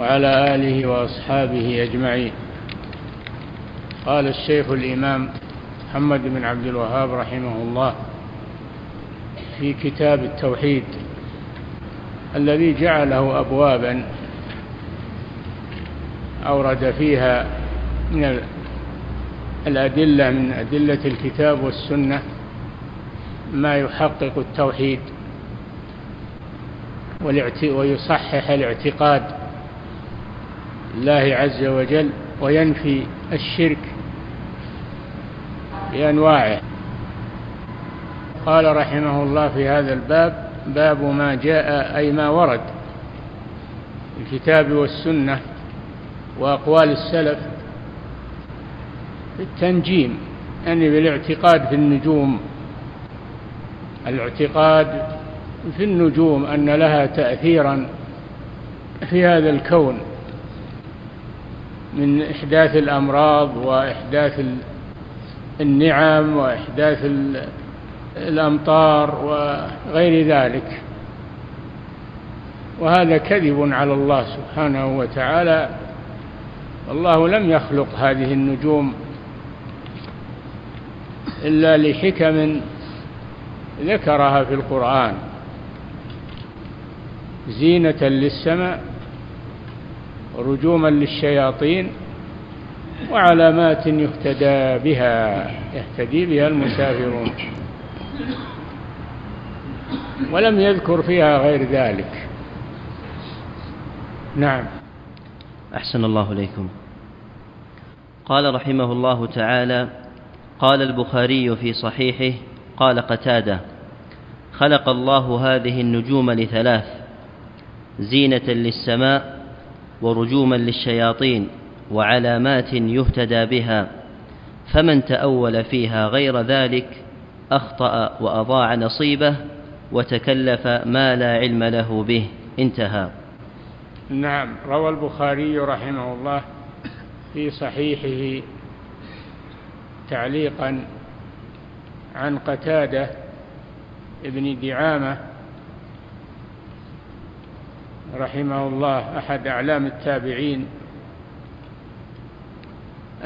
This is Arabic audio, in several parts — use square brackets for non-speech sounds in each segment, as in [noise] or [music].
وعلى آله وأصحابه أجمعين. قال الشيخ الإمام محمد بن عبد الوهاب رحمه الله في كتاب التوحيد الذي جعله أبوابا أورد فيها من الأدلة من أدلة الكتاب والسنة ما يحقق التوحيد ويصحح الاعتقاد الله عز وجل وينفي الشرك بأنواعه. قال رحمه الله في هذا الباب باب ما جاء أي ما ورد في الكتاب والسنة وأقوال السلف في التنجيم يعني بالاعتقاد في النجوم. الاعتقاد في النجوم أن لها تأثيرا في هذا الكون. من إحداث الأمراض وإحداث النعم وإحداث الأمطار وغير ذلك. وهذا كذب على الله سبحانه وتعالى. الله لم يخلق هذه النجوم إلا لحكم ذكرها في القرآن. زينة للسماء رجوما للشياطين وعلامات يهتدى بها يهتدي بها المسافرون. ولم يذكر فيها غير ذلك. نعم. أحسن الله إليكم. قال رحمه الله تعالى قال البخاري في صحيحه قال قتادة خلق الله هذه النجوم لثلاث زينة للسماء ورجوما للشياطين وعلامات يهتدى بها فمن تأول فيها غير ذلك أخطأ وأضاع نصيبه وتكلف ما لا علم له به. انتهى. نعم روى البخاري رحمه الله في صحيحه تعليقا عن قتادة ابن دعامة رحمه الله أحد أعلام التابعين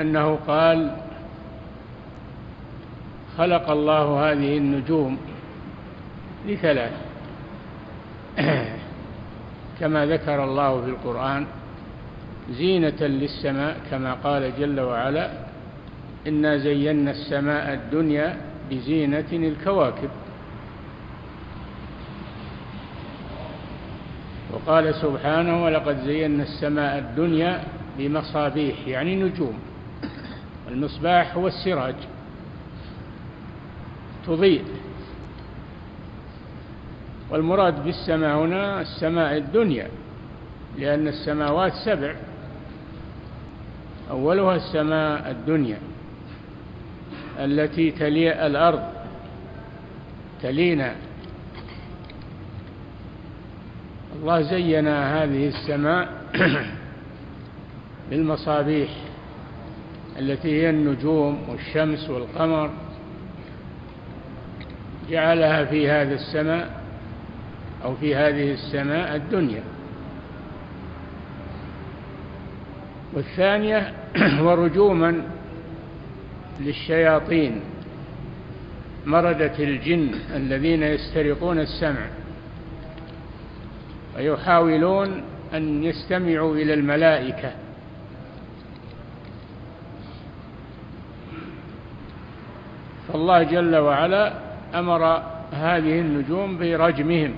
أنه قال خلق الله هذه النجوم لثلاث. [clears throat] كما ذكر الله في القرآن زينة للسماء كما قال جل وعلا إنا زينا السماء الدنيا بزينة الكواكب. وقال سبحانه ولقد زينا السماء الدنيا بمصابيح يعني نجوم. المصباح هو السراج. تضيء. والمراد بالسماء هنا السماء الدنيا لأن السماوات سبع. أولها السماء الدنيا التي تلي الأرض تلينا الله زين هذه السماء [clears throat] بالمصابيح التي هي النجوم والشمس والقمر جعلها في هذا السماء أو في هذه السماء الدنيا. والثانية [clears throat] ورجوما للشياطين مردة الجن الذين يسترقون السمع. ويحاولون أن يستمعوا إلى الملائكة. فالله جل وعلا أمر هذه النجوم برجمهم.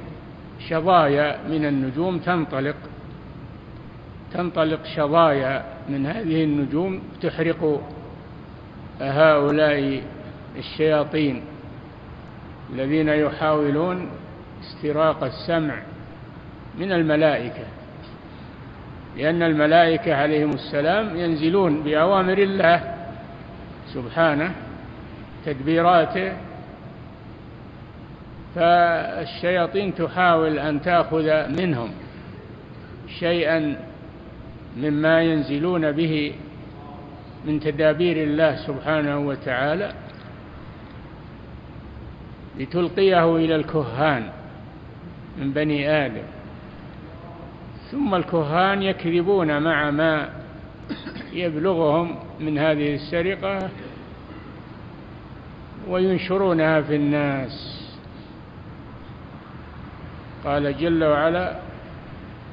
شظايا من النجوم تنطلق. تنطلق شظايا من هذه النجوم تحرق هؤلاء الشياطين الذين يحاولون استراق السمع من الملائكة لأن الملائكة عليهم السلام ينزلون بأوامر الله سبحانه تدبيراته. فالشياطين تحاول أن تأخذ منهم شيئا مما ينزلون به من تدابير الله سبحانه وتعالى لتلقيه إلى الكهان من بني آدم. ثم الكهان يكذبون مع ما يبلغهم من هذه السرقة وينشرونها في الناس. قال جل وعلا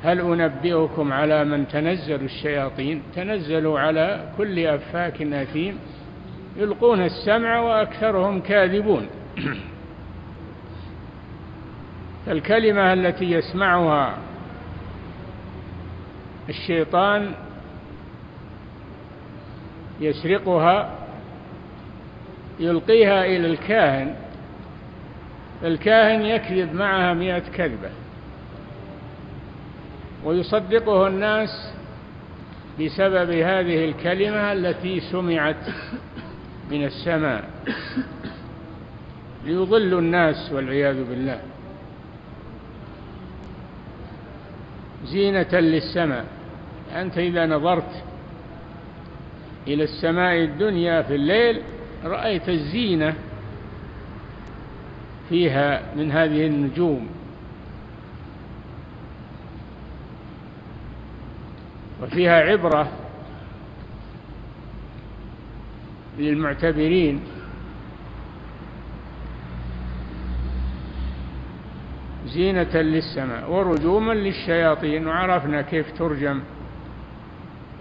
هل أنبئكم على من تنزل الشياطين؟ تنزلوا على كل أفاك أثيم يلقون السمع وأكثرهم كاذبون. [clears throat] فالكلمة التي يسمعها الشيطان يسرقها يلقيها إلى الكاهن الكاهن يكذب معها مئة كذبة ويصدقه الناس بسبب هذه الكلمة التي سمعت من السماء ليضلوا الناس والعياذ بالله. زينة للسماء. أنت إذا نظرت إلى السماء الدنيا في الليل رأيت الزينة فيها من هذه النجوم. وفيها عبرة للمعتبرين. زينة للسماء ورجوما للشياطين. وعرفنا كيف ترجم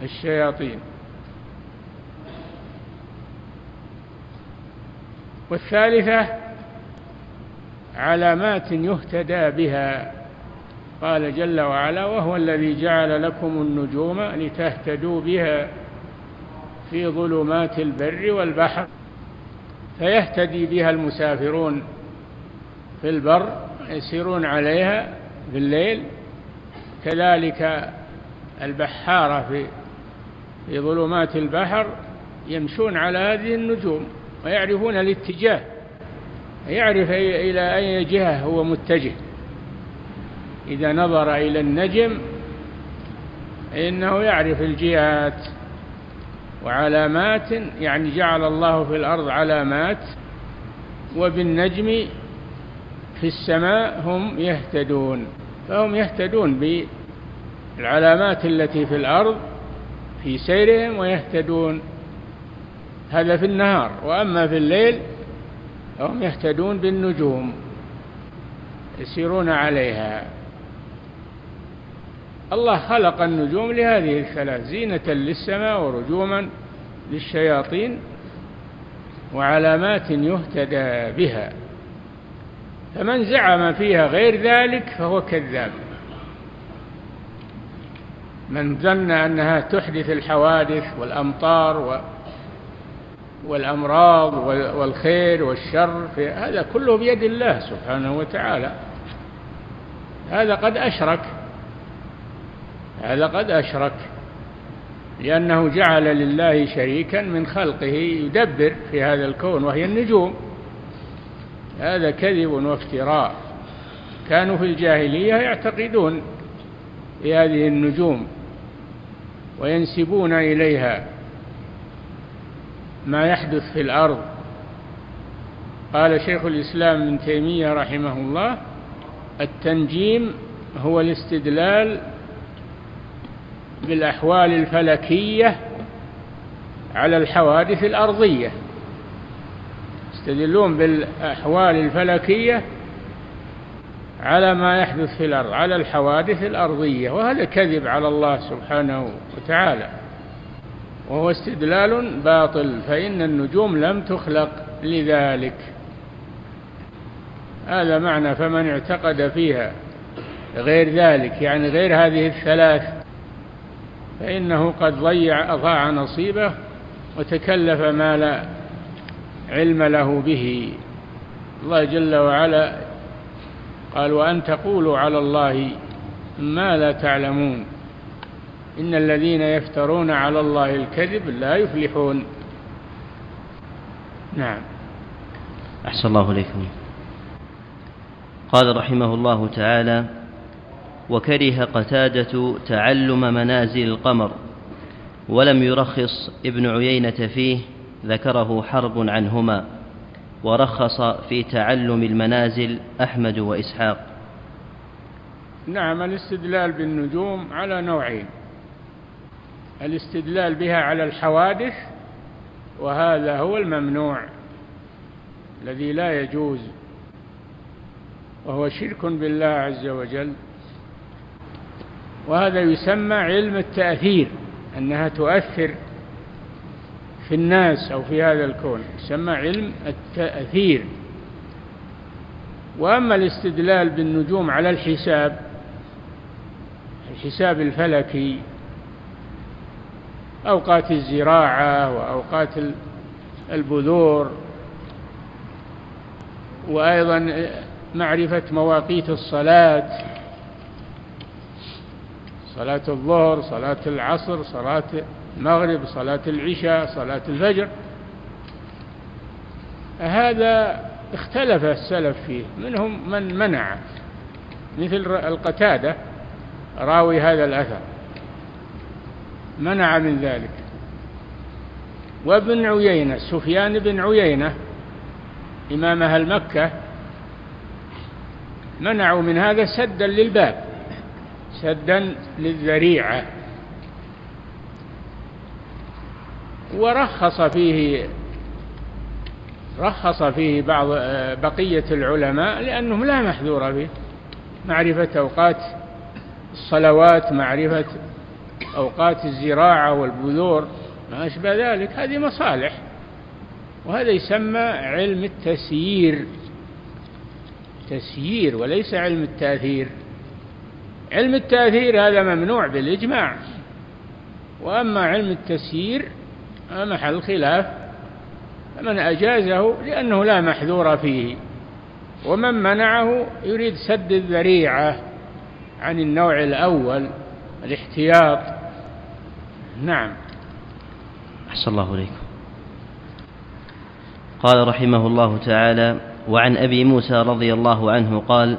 الشياطين. والثالثة علامات يهتدى بها. قال جل وعلا وهو الذي جعل لكم النجوم لتهتدوا بها في ظلمات البر والبحر. فيهتدي بها المسافرون في البر يسيرون عليها في الليل كذلك البحارة في في ظلمات البحر يمشون على هذه النجوم ويعرفون الاتجاه يعرف إلى أي جهة هو متجه. إذا نظر إلى النجم إنه يعرف الجهات وعلامات يعني جعل الله في الأرض علامات وبالنجم في السماء هم يهتدون فهم يهتدون بالعلامات التي في الأرض في سيرهم ويهتدون. هذا في النهار وأما في الليل فهم يهتدون بالنجوم يسيرون عليها. الله خلق النجوم لهذه الثلاث زينة للسماء ورجوما للشياطين وعلامات يهتدى بها. فمن زعم فيها غير ذلك فهو كذاب. من ظن أنها تحدث الحوادث والأمطار والأمراض والخير والشر في هذا كله بيد الله سبحانه وتعالى. هذا قد أشرك. هذا قد أشرك. لأنه جعل لله شريكا من خلقه يدبر في هذا الكون وهي النجوم. هذا كذب وافتراء. كانوا في الجاهلية يعتقدون بهذه النجوم وينسبون إليها ما يحدث في الأرض. قال شيخ الإسلام ابن تيمية رحمه الله التنجيم هو الاستدلال بالأحوال الفلكية على الحوادث الأرضية. يستدلون بالأحوال الفلكية على ما يحدث في الأرض على الحوادث الأرضية وهذا كذب على الله سبحانه وتعالى وهو استدلال باطل فإن النجوم لم تخلق لذلك. هذا معنى فمن اعتقد فيها غير ذلك يعني غير هذه الثلاث فإنه قد ضيع أضاع نصيبه وتكلف ما لا علم له به. الله جل وعلا قال وأن تقولوا على الله ما لا تعلمون. إن الذين يفترون على الله الكذب لا يفلحون. نعم. أحسن الله إليكم. قال رحمه الله تعالى وكره قتادة تعلم منازل القمر ولم يرخص ابن عيينة فيه ذكره حرب عنهما ورخص في تعلم المنازل أحمد وإسحاق. نعم الاستدلال بالنجوم على نوعين. الاستدلال بها على الحوادث وهذا هو الممنوع الذي لا يجوز وهو شرك بالله عز وجل. وهذا يسمى علم التأثير أنها تؤثر في الناس أو في هذا الكون يسمى علم التأثير. وأما الاستدلال بالنجوم على الحساب الحساب الفلكي أوقات الزراعة وأوقات البذور وأيضا معرفة مواقيت الصلاة صلاة الظهر صلاة العصر صلاة المغرب صلاة العشاء صلاة الفجر. هذا اختلف السلف فيه منهم من منع. مثل القتادة راوي هذا الأثر. منع من ذلك. وابن عيينة سفيان بن عيينة إمام أهل مكة منعوا من هذا سدا للباب سدا للذريعة. ورخص فيه رخص فيه بعض بقية العلماء لأنهم لا محذور فيه معرفة أوقات الصلوات معرفة أوقات الزراعة والبذور ما أشبه ذلك. هذه مصالح وهذا يسمى علم التسيير. تسيير وليس علم التأثير. علم التأثير هذا ممنوع بالإجماع وأما علم التسيير محل خلاف. فمن أجازه لأنه لا محذور فيه. ومن منعه يريد سد الذريعة عن النوع الأول الاحتياط. نعم. أحسن الله إليكم. قال رحمه الله تعالى وعن أبي موسى رضي الله عنه قال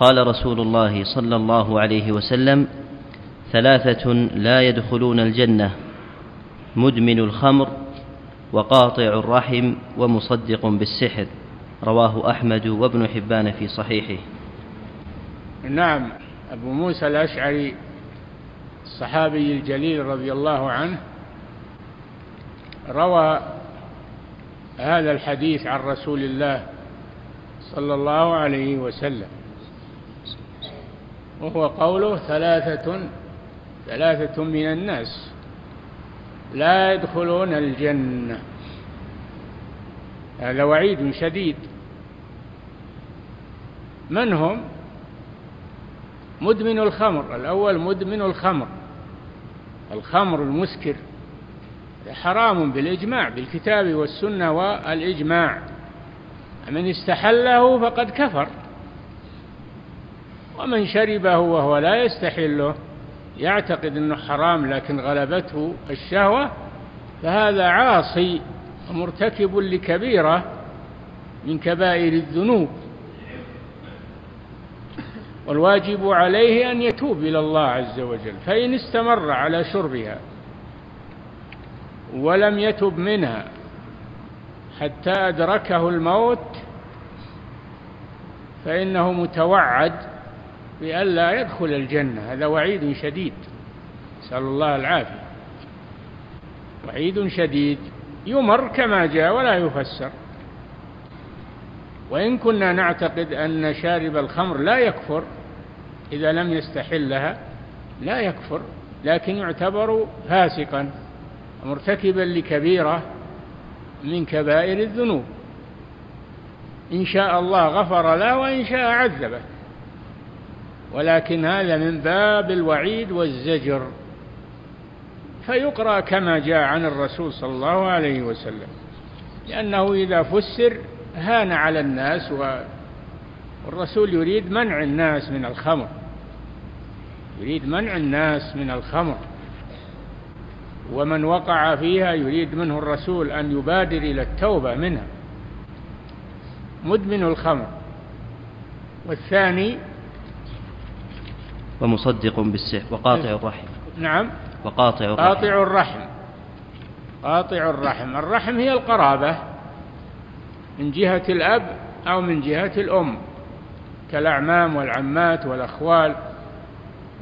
قال رسول الله صلى الله عليه وسلم ثلاثة لا يدخلون الجنة مدمن الخمر وقاطع الرحم ومصدق بالسحر. رواه أحمد وابن حبان في صحيحه. نعم أبو موسى الأشعري الصحابي الجليل رضي الله عنه روى هذا الحديث عن رسول الله صلى الله عليه وسلم. وهو قوله ثلاثة ثلاثة من الناس. لا يدخلون الجنة. هذا وعيد شديد. من هم؟ مدمن الخمر. الأول مدمن الخمر. الخمر المسكر. حرام بالإجماع بالكتاب والسنة والإجماع. من استحله فقد كفر. ومن شربه وهو لا يستحله. يعتقد إنه حرام لكن غلبته الشهوة فهذا عاصي ومرتكب لكبيرة من كبائر الذنوب. والواجب عليه أن يتوب إلى الله عز وجل فإن استمر على شربها ولم يتب منها حتى أدركه الموت فإنه متوعد بألا يدخل الجنة. هذا وعيد شديد. نسأل الله العافية. وعيد شديد. يمر كما جاء ولا يفسر. وإن كنا نعتقد أن شارب الخمر لا يكفر إذا لم يستحلها لا يكفر لكن يعتبر فاسقا مرتكبا لكبيرة من كبائر الذنوب. إن شاء الله غفر له وإن شاء عذبه. ولكن هذا من باب الوعيد والزجر. فيقرأ كما جاء عن الرسول صلى الله عليه وسلم لأنه إذا فسر هان على الناس والرسول يريد منع الناس من الخمر يريد منع الناس من الخمر. ومن وقع فيها يريد منه الرسول أن يبادر إلى التوبة منها. مدمن الخمر. والثاني ومصدق بالسحر وقاطع الرحم. نعم. وقاطع الرحم. قاطع الرحم. قاطع الرحم. الرحم هي القرابة من جهة الأب أو من جهة الأم. كالأعمام والعمات والأخوال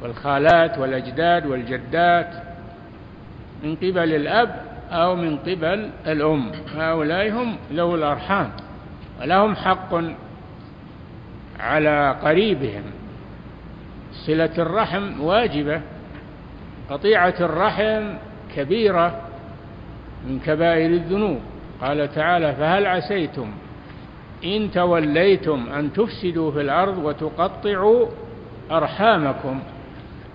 والخالات والأجداد والجدات. من قبل الأب أو من قبل الأم. هؤلاء هم ذو الأرحام. ولهم حق على قريبهم. صلة الرحم واجبة قطيعة الرحم كبيرة من كبائر الذنوب. قال تعالى فهل عسيتم إن توليتم أن تفسدوا في الأرض وتقطعوا أرحامكم؟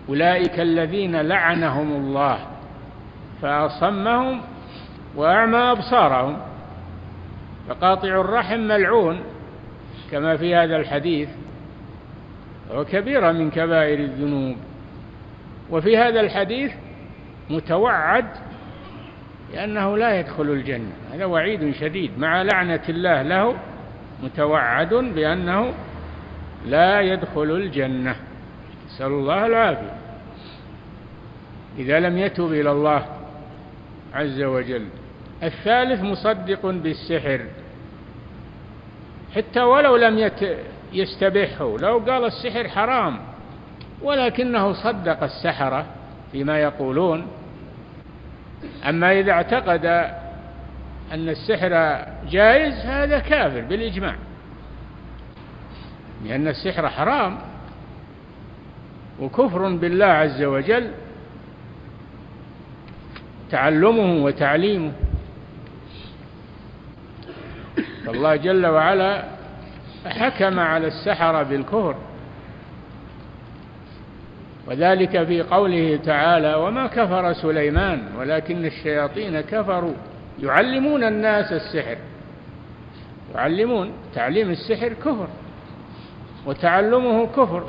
أولئك الذين لعنهم الله فأصمهم وأعمى أبصارهم. فقاطع الرحم ملعون كما في هذا الحديث وكبيرة من كبائر الذنوب. وفي هذا الحديث متوعد لأنه لا يدخل الجنة. هذا وعيد شديد. مع لعنة الله له متوعد بأنه لا يدخل الجنة. نسأل الله العافية. إذا لم يتوب إلى الله عز وجل. الثالث مصدق بالسحر. حتى ولو لم يت يستبحه. لو قال السحر حرام ولكنه صدق السحرة فيما يقولون. أما إذا اعتقد أن السحر جائز هذا كافر بالإجماع. لأن السحر حرام وكفر بالله عز وجل تعلمه وتعليمه. فالله جل وعلا حكم على السحرة بالكفر وذلك في قوله تعالى وما كفر سليمان ولكن الشياطين كفروا. يعلمون الناس السحر. يعلمون تعليم السحر كفر وتعلمه كفر.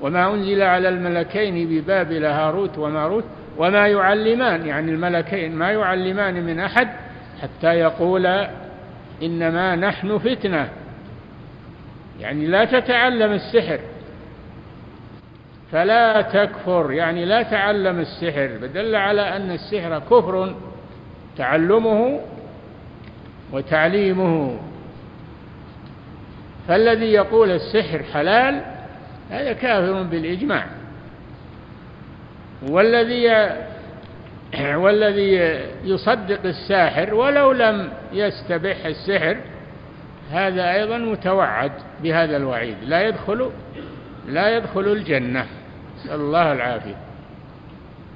وما أنزل على الملكين ببابل هاروت وماروت وما يعلمان يعني الملكين ما يعلمان من أحد حتى يقولا إنما نحن فتنة. يعني لا تتعلم السحر. فلا تكفر يعني لا تعلم السحر فدل على أن السحر كفر تعلمه وتعليمه. فالذي يقول السحر حلال هذا كافر بالإجماع. والذي والذي يصدق الساحر ولو لم يستبح السحر هذا أيضا متوعد بهذا الوعيد. لا يدخل لا يدخل الجنة. نسأل الله العافية.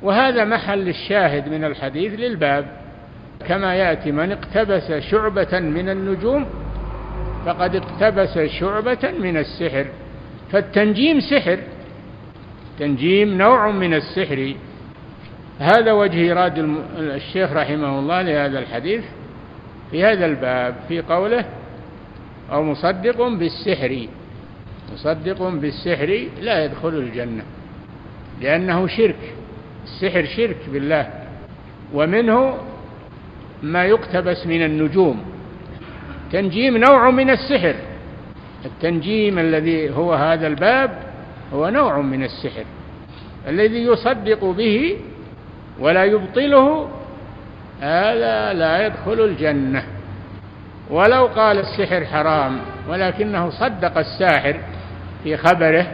وهذا محل الشاهد من الحديث للباب. كما يأتي من اقتبس شعبة من النجوم فقد اقتبس شعبة من السحر. فالتنجيم سحر. تنجيم نوع من السحر. هذا وجه إيراد الشيخ رحمه الله لهذا الحديث في هذا الباب في قوله أو مصدق بالسحر. مصدق بالسحر لا يدخل الجنة لأنه شرك. السحر شرك بالله ومنه ما يقتبس من النجوم. تنجيم نوع من السحر. التنجيم الذي هو هذا الباب هو نوع من السحر. الذي يصدق به ولا يبطله هذا لا يدخل الجنة. ولو قال السحر حرام ولكنه صدق الساحر في خبره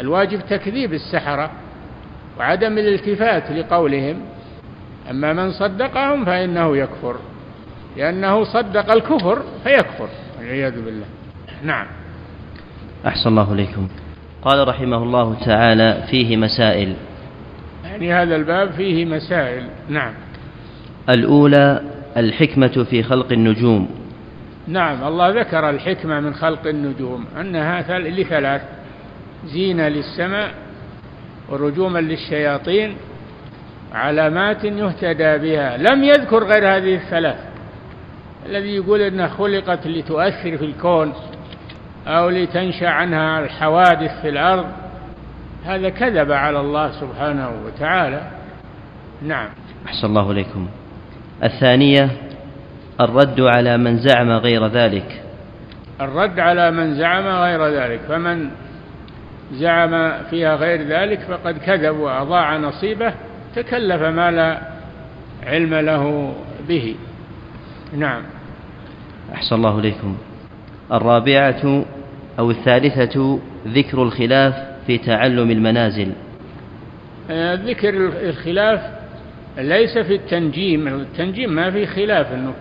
الواجب تكذيب السحرة وعدم الالتفات لقولهم. أما من صدقهم فإنه يكفر لأنه صدق الكفر فيكفر والعياذ بالله. نعم. أحسن الله إليكم. قال رحمه الله تعالى فيه مسائل. يعني هذا الباب فيه مسائل. نعم. الأولى الحكمة في خلق النجوم. نعم الله ذكر الحكمة من خلق النجوم. أنها لثلاث زينة للسماء ورجوما للشياطين علامات يهتدى بها. لم يذكر غير هذه الثلاث. الذي يقول إنها خلقت لتؤثر في الكون أو لتنشأ عنها الحوادث في الأرض. هذا كذب على الله سبحانه وتعالى. نعم. أحسن الله إليكم. الثانية الرد على من زعم غير ذلك. الرد على من زعم غير ذلك. فمن زعم فيها غير ذلك فقد كذب وأضاع نصيبه تكلف ما لا علم له به. نعم. أحسن الله إليكم. الرابعة أو الثالثة ذكر الخلاف في تعلم المنازل. آه، ذكر الخلاف ليس في التنجيم التنجيم ما في خلاف أنه,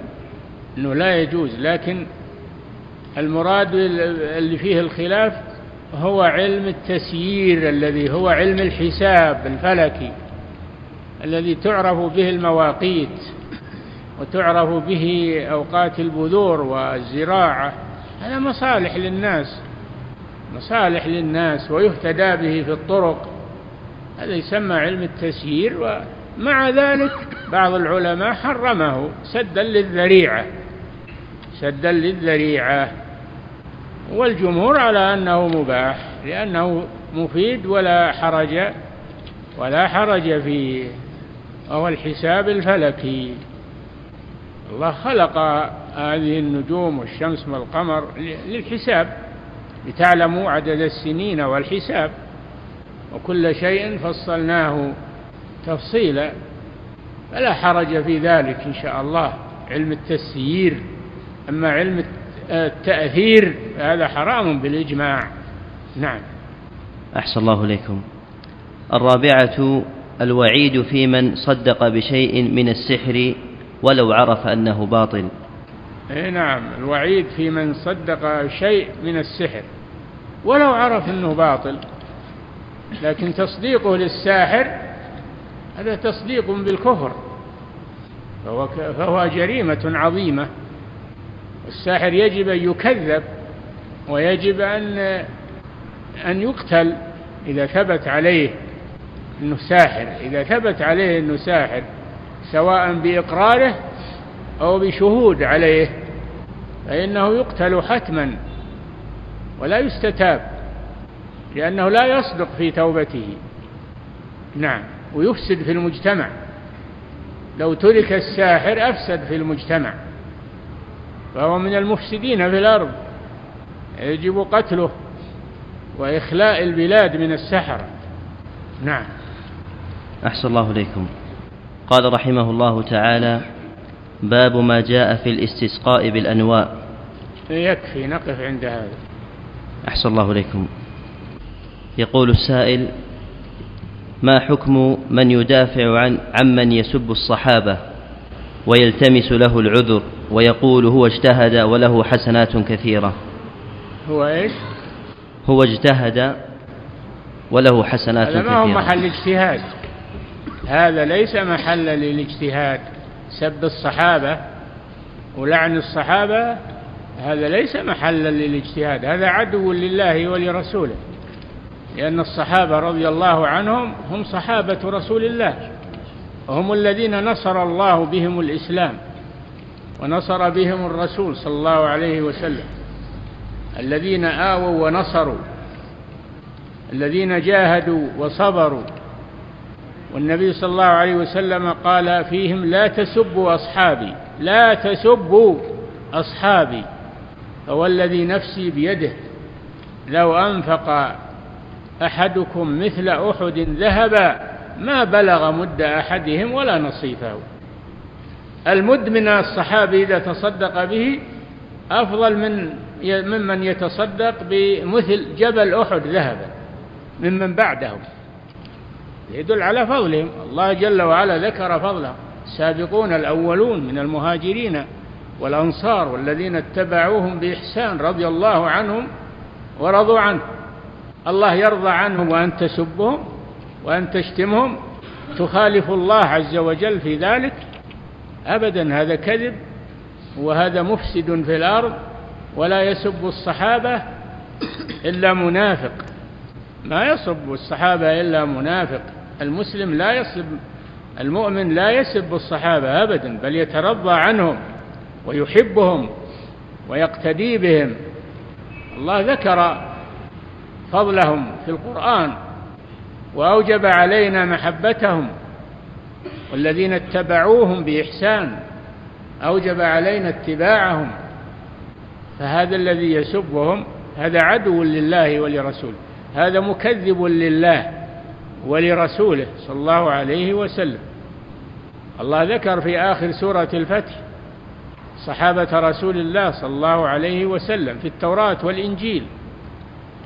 أنه لا يجوز لكن المراد اللي فيه الخلاف هو علم التسيير الذي هو علم الحساب الفلكي الذي تعرف به المواقيت وتعرف به أوقات البذور والزراعة. هذا مصالح للناس مصالح للناس ويهتدى به في الطرق. هذا يسمى علم التسيير ومع ذلك بعض العلماء حرمه سدا للذريعة سدا للذريعة. والجمهور على أنه مباح لأنه مفيد ولا حرج ولا حرج فيه وهو الحساب الفلكي. الله خلق هذه النجوم والشمس والقمر للحساب لتعلموا عدد السنين والحساب. وكل شيء فصلناه تفصيلا فلا حرج في ذلك إن شاء الله. علم التسيير أما علم التأثير هذا حرام بالإجماع. نعم. أحسن الله إليكم. الرابعة الوعيد في من صدق بشيء من السحر ولو عرف أنه باطل. إي نعم. الوعيد في من صدق شيء من السحر ولو عرف أنه باطل لكن تصديقه للساحر هذا تصديق بالكفر. فهو, فهو جريمة عظيمة. الساحر يجب أن يكذب ويجب أن أن يقتل إذا ثبت عليه أنه ساحر. إذا ثبت عليه أنه ساحر سواء بإقراره أو بشهود عليه فإنه يقتل حتما ولا يستتاب لأنه لا يصدق في توبته. نعم. ويفسد في المجتمع. لو ترك الساحر أفسد في المجتمع. فهو من المفسدين في الأرض. يجب قتله وإخلاء البلاد من السحرة. نعم. أحسن الله إليكم. قال رحمه الله تعالى باب ما جاء في الاستسقاء بالأنواء. يكفي نقف عند هذا. أحسن الله إليكم. يقول السائل ما حكم من يدافع عن عمن يسب الصحابة ويلتمس له العذر ويقول هو اجتهد وله حسنات كثيرة؟ هو إيش؟ هو اجتهد وله حسنات هذا كثيرة ما هو محل اجتهاد. هذا ليس محلا للاجتهاد. سب الصحابة ولعن الصحابة هذا ليس محلا للاجتهاد. هذا عدو لله ولرسوله. لأن الصحابة رضي الله عنهم هم صحابة رسول الله. وهم الذين نصر الله بهم الإسلام ونصر بهم الرسول صلى الله عليه وسلم. الذين آووا ونصروا. الذين جاهدوا وصبروا. والنبي صلى الله عليه وسلم قال فيهم لا تسبوا أصحابي لا تسبوا أصحابي. فوالذي نفسي بيده لو أنفق أحدكم مثل أحد ذهبا ما بلغ مد أحدهم ولا نصيفه. المد من الصحابي إذا تصدق به أفضل من ممن يتصدق بمثل جبل أحد ذهبا ممن بعدهم. يدل على فضلهم. الله جل وعلا ذكر فضله. السابقون الأولون من المهاجرين والأنصار والذين اتبعوهم بإحسان رضي الله عنهم ورضوا عنه. الله يرضى عنهم وأن تسبهم وأن تشتمهم. تخالف الله عز وجل في ذلك. أبدا هذا كذب وهذا مفسد في الأرض ولا يسب الصحابة إلا منافق. ما يسب الصحابة إلا منافق. المسلم لا يسب المؤمن لا يسب الصحابة أبدا بل يترضى عنهم ويحبهم ويقتدي بهم. الله ذكر فضلهم في القرآن وأوجب علينا محبتهم والذين اتبعوهم بإحسان أوجب علينا اتباعهم فهذا الذي يسبهم هذا عدو لله ولرسوله هذا مكذب لله ولرسوله صلى الله عليه وسلم. الله ذكر في آخر سورة الفتح صحابة رسول الله صلى الله عليه وسلم في التوراة والإنجيل.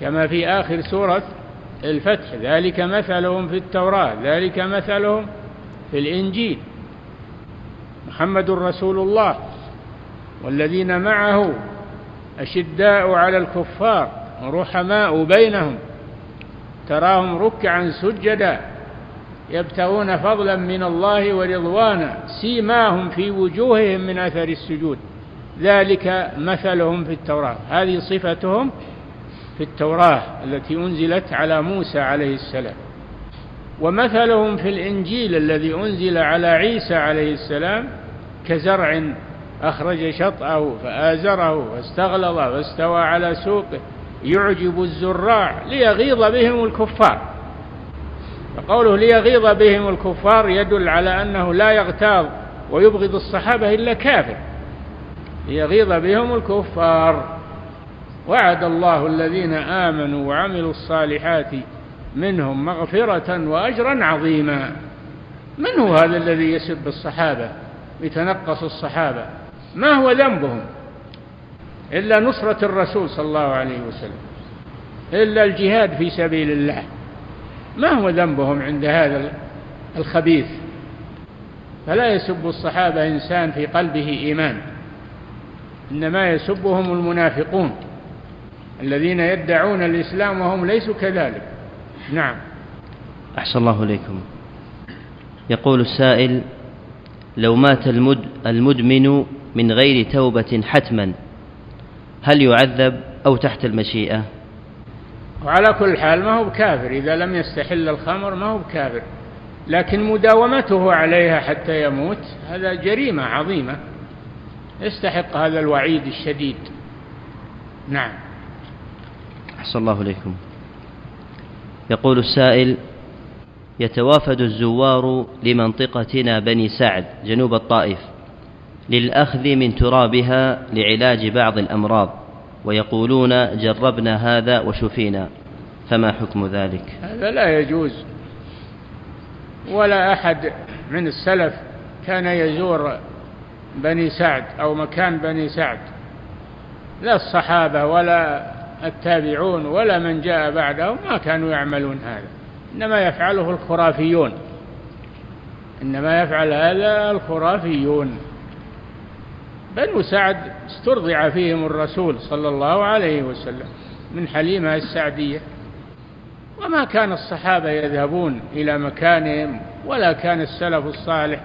كما في آخر سورة الفتح. ذلك مثلهم في التوراة ذلك مثلهم في الإنجيل. محمد رسول الله والذين معه أشداء على الكفار رحماء بينهم تراهم ركعا سجدا يبتغون فضلا من الله ورضوانا سيماهم في وجوههم من أثر السجود. ذلك مثلهم في التوراة. هذه صفتهم في التوراة التي أنزلت على موسى عليه السلام. ومثلهم في الإنجيل الذي أنزل على عيسى عليه السلام كزرع أخرج شطأه فآزره فاستغلظ فاستوى على سوقه. يعجب الزراع ليغيظ بهم الكفار. فقوله ليغيظ بهم الكفار يدل على أنه لا يغتاظ ويبغض الصحابة إلا كافر. ليغيظ بهم الكفار. وعد الله الذين آمنوا وعملوا الصالحات منهم مغفرة وأجرا عظيما. من هو هذا الذي يسب الصحابة يتنقص الصحابة؟ ما هو ذنبهم؟ إلا نصرة الرسول صلى الله عليه وسلم إلا الجهاد في سبيل الله. ما هو ذنبهم عند هذا الخبيث؟ فلا يسب الصحابة إنسان في قلبه إيمان إنما يسبهم المنافقون. الذين يدعون الإسلام وهم ليسوا كذلك. نعم. أحسن الله إليكم. يقول السائل لو مات المد المدمن من غير توبة حتما هل يعذب أو تحت المشيئة؟ وعلى كل حال ما هو بكافر. إذا لم يستحل الخمر ما هو بكافر. لكن مداومته عليها حتى يموت هذا جريمة عظيمة. يستحق هذا الوعيد الشديد. نعم. أحسن الله إليكم. يقول السائل يتوافد الزوار لمنطقتنا بني سعد جنوب الطائف للأخذ من ترابها لعلاج بعض الأمراض ويقولون جربنا هذا وشفينا فما حكم ذلك؟ هذا لا يجوز ولا أحد من السلف كان يزور بني سعد أو مكان بني سعد لا الصحابة ولا التابعون ولا من جاء بعدهم ما كانوا يعملون هذا. إنما يفعله الخرافيون. إنما يفعل هذا الخرافيون. بنو سعد استرضع فيهم الرسول صلى الله عليه وسلم من حليمة السعدية. وما كان الصحابة يذهبون إلى مكانهم ولا كان السلف الصالح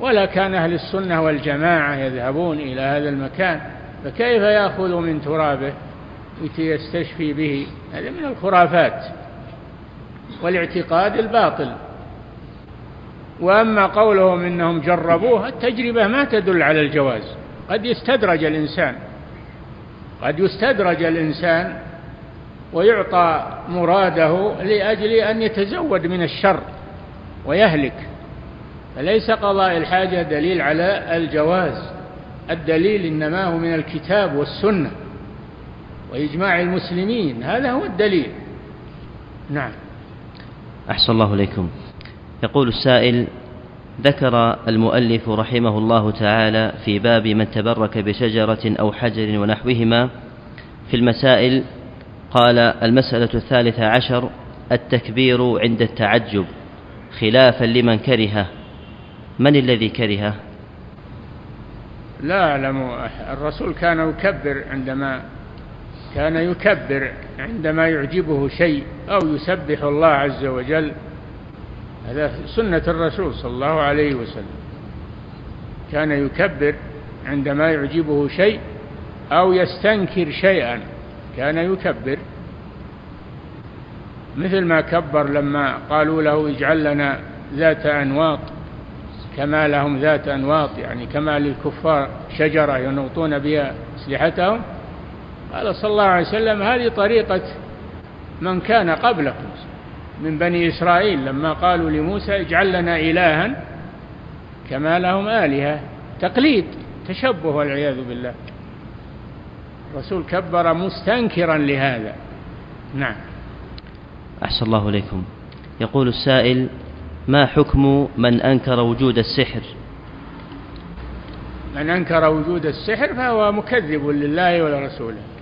ولا كان أهل السنة والجماعة يذهبون إلى هذا المكان. فكيف يأخذ من ترابه؟ يستشفي به هذا من الخرافات والاعتقاد الباطل. وأما قولهم إنهم جربوه التجربة ما تدل على الجواز. قد يستدرج الإنسان قد يستدرج الإنسان ويعطى مراده لأجل أن يتزود من الشر ويهلك. فليس قضاء الحاجة دليل على الجواز. الدليل إنما هو من الكتاب والسنة. وإجماع المسلمين هذا هو الدليل. نعم. أحسن الله إليكم. يقول السائل ذكر المؤلف رحمه الله تعالى في باب من تبرك بشجرة أو حجر ونحوهما في المسائل قال المسألة الثالثة عشر التكبير عند التعجب خلافا لمن كرهه. من الذي كرهه؟ لا أعلم الرسول كان يكبر عندما كان يكبر عندما يعجبه شيء أو يسبح الله عز وجل. هذا سنة الرسول صلى الله عليه وسلم. كان يكبر عندما يعجبه شيء أو يستنكر شيئا. كان يكبر. مثل ما كبر لما قالوا له اجعل لنا ذات أنواط كما لهم ذات أنواط يعني كما للكفار شجرة ينوطون بها أسلحتهم. قال صلى الله عليه وسلم هذه طريقة من كان قبلكم من بني إسرائيل لما قالوا لموسى اجعل لنا إلها كما لهم آلهة. تقليد تشبه والعياذ بالله. الرسول كبر مستنكرا لهذا. نعم. أحسن الله إليكم. يقول السائل ما حكم من أنكر وجود السحر؟ من أنكر وجود السحر فهو مكذب لله ولرسوله.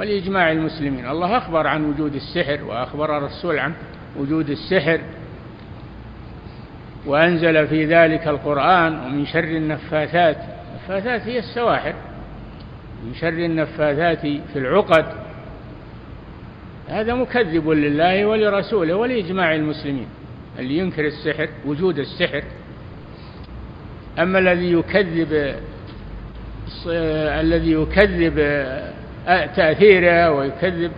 ولإجماع المسلمين. الله أخبر عن وجود السحر وأخبر الرسول عن وجود السحر. وأنزل في ذلك القرآن ومن شر النفاثات. النفاثات هي السواحر. من شر النفاثات في العقد. هذا مكذب لله ولرسوله ولإجماع المسلمين. اللي ينكر السحر وجود السحر. أما الذي يكذب الذي يكذب تأثيره ويكذب.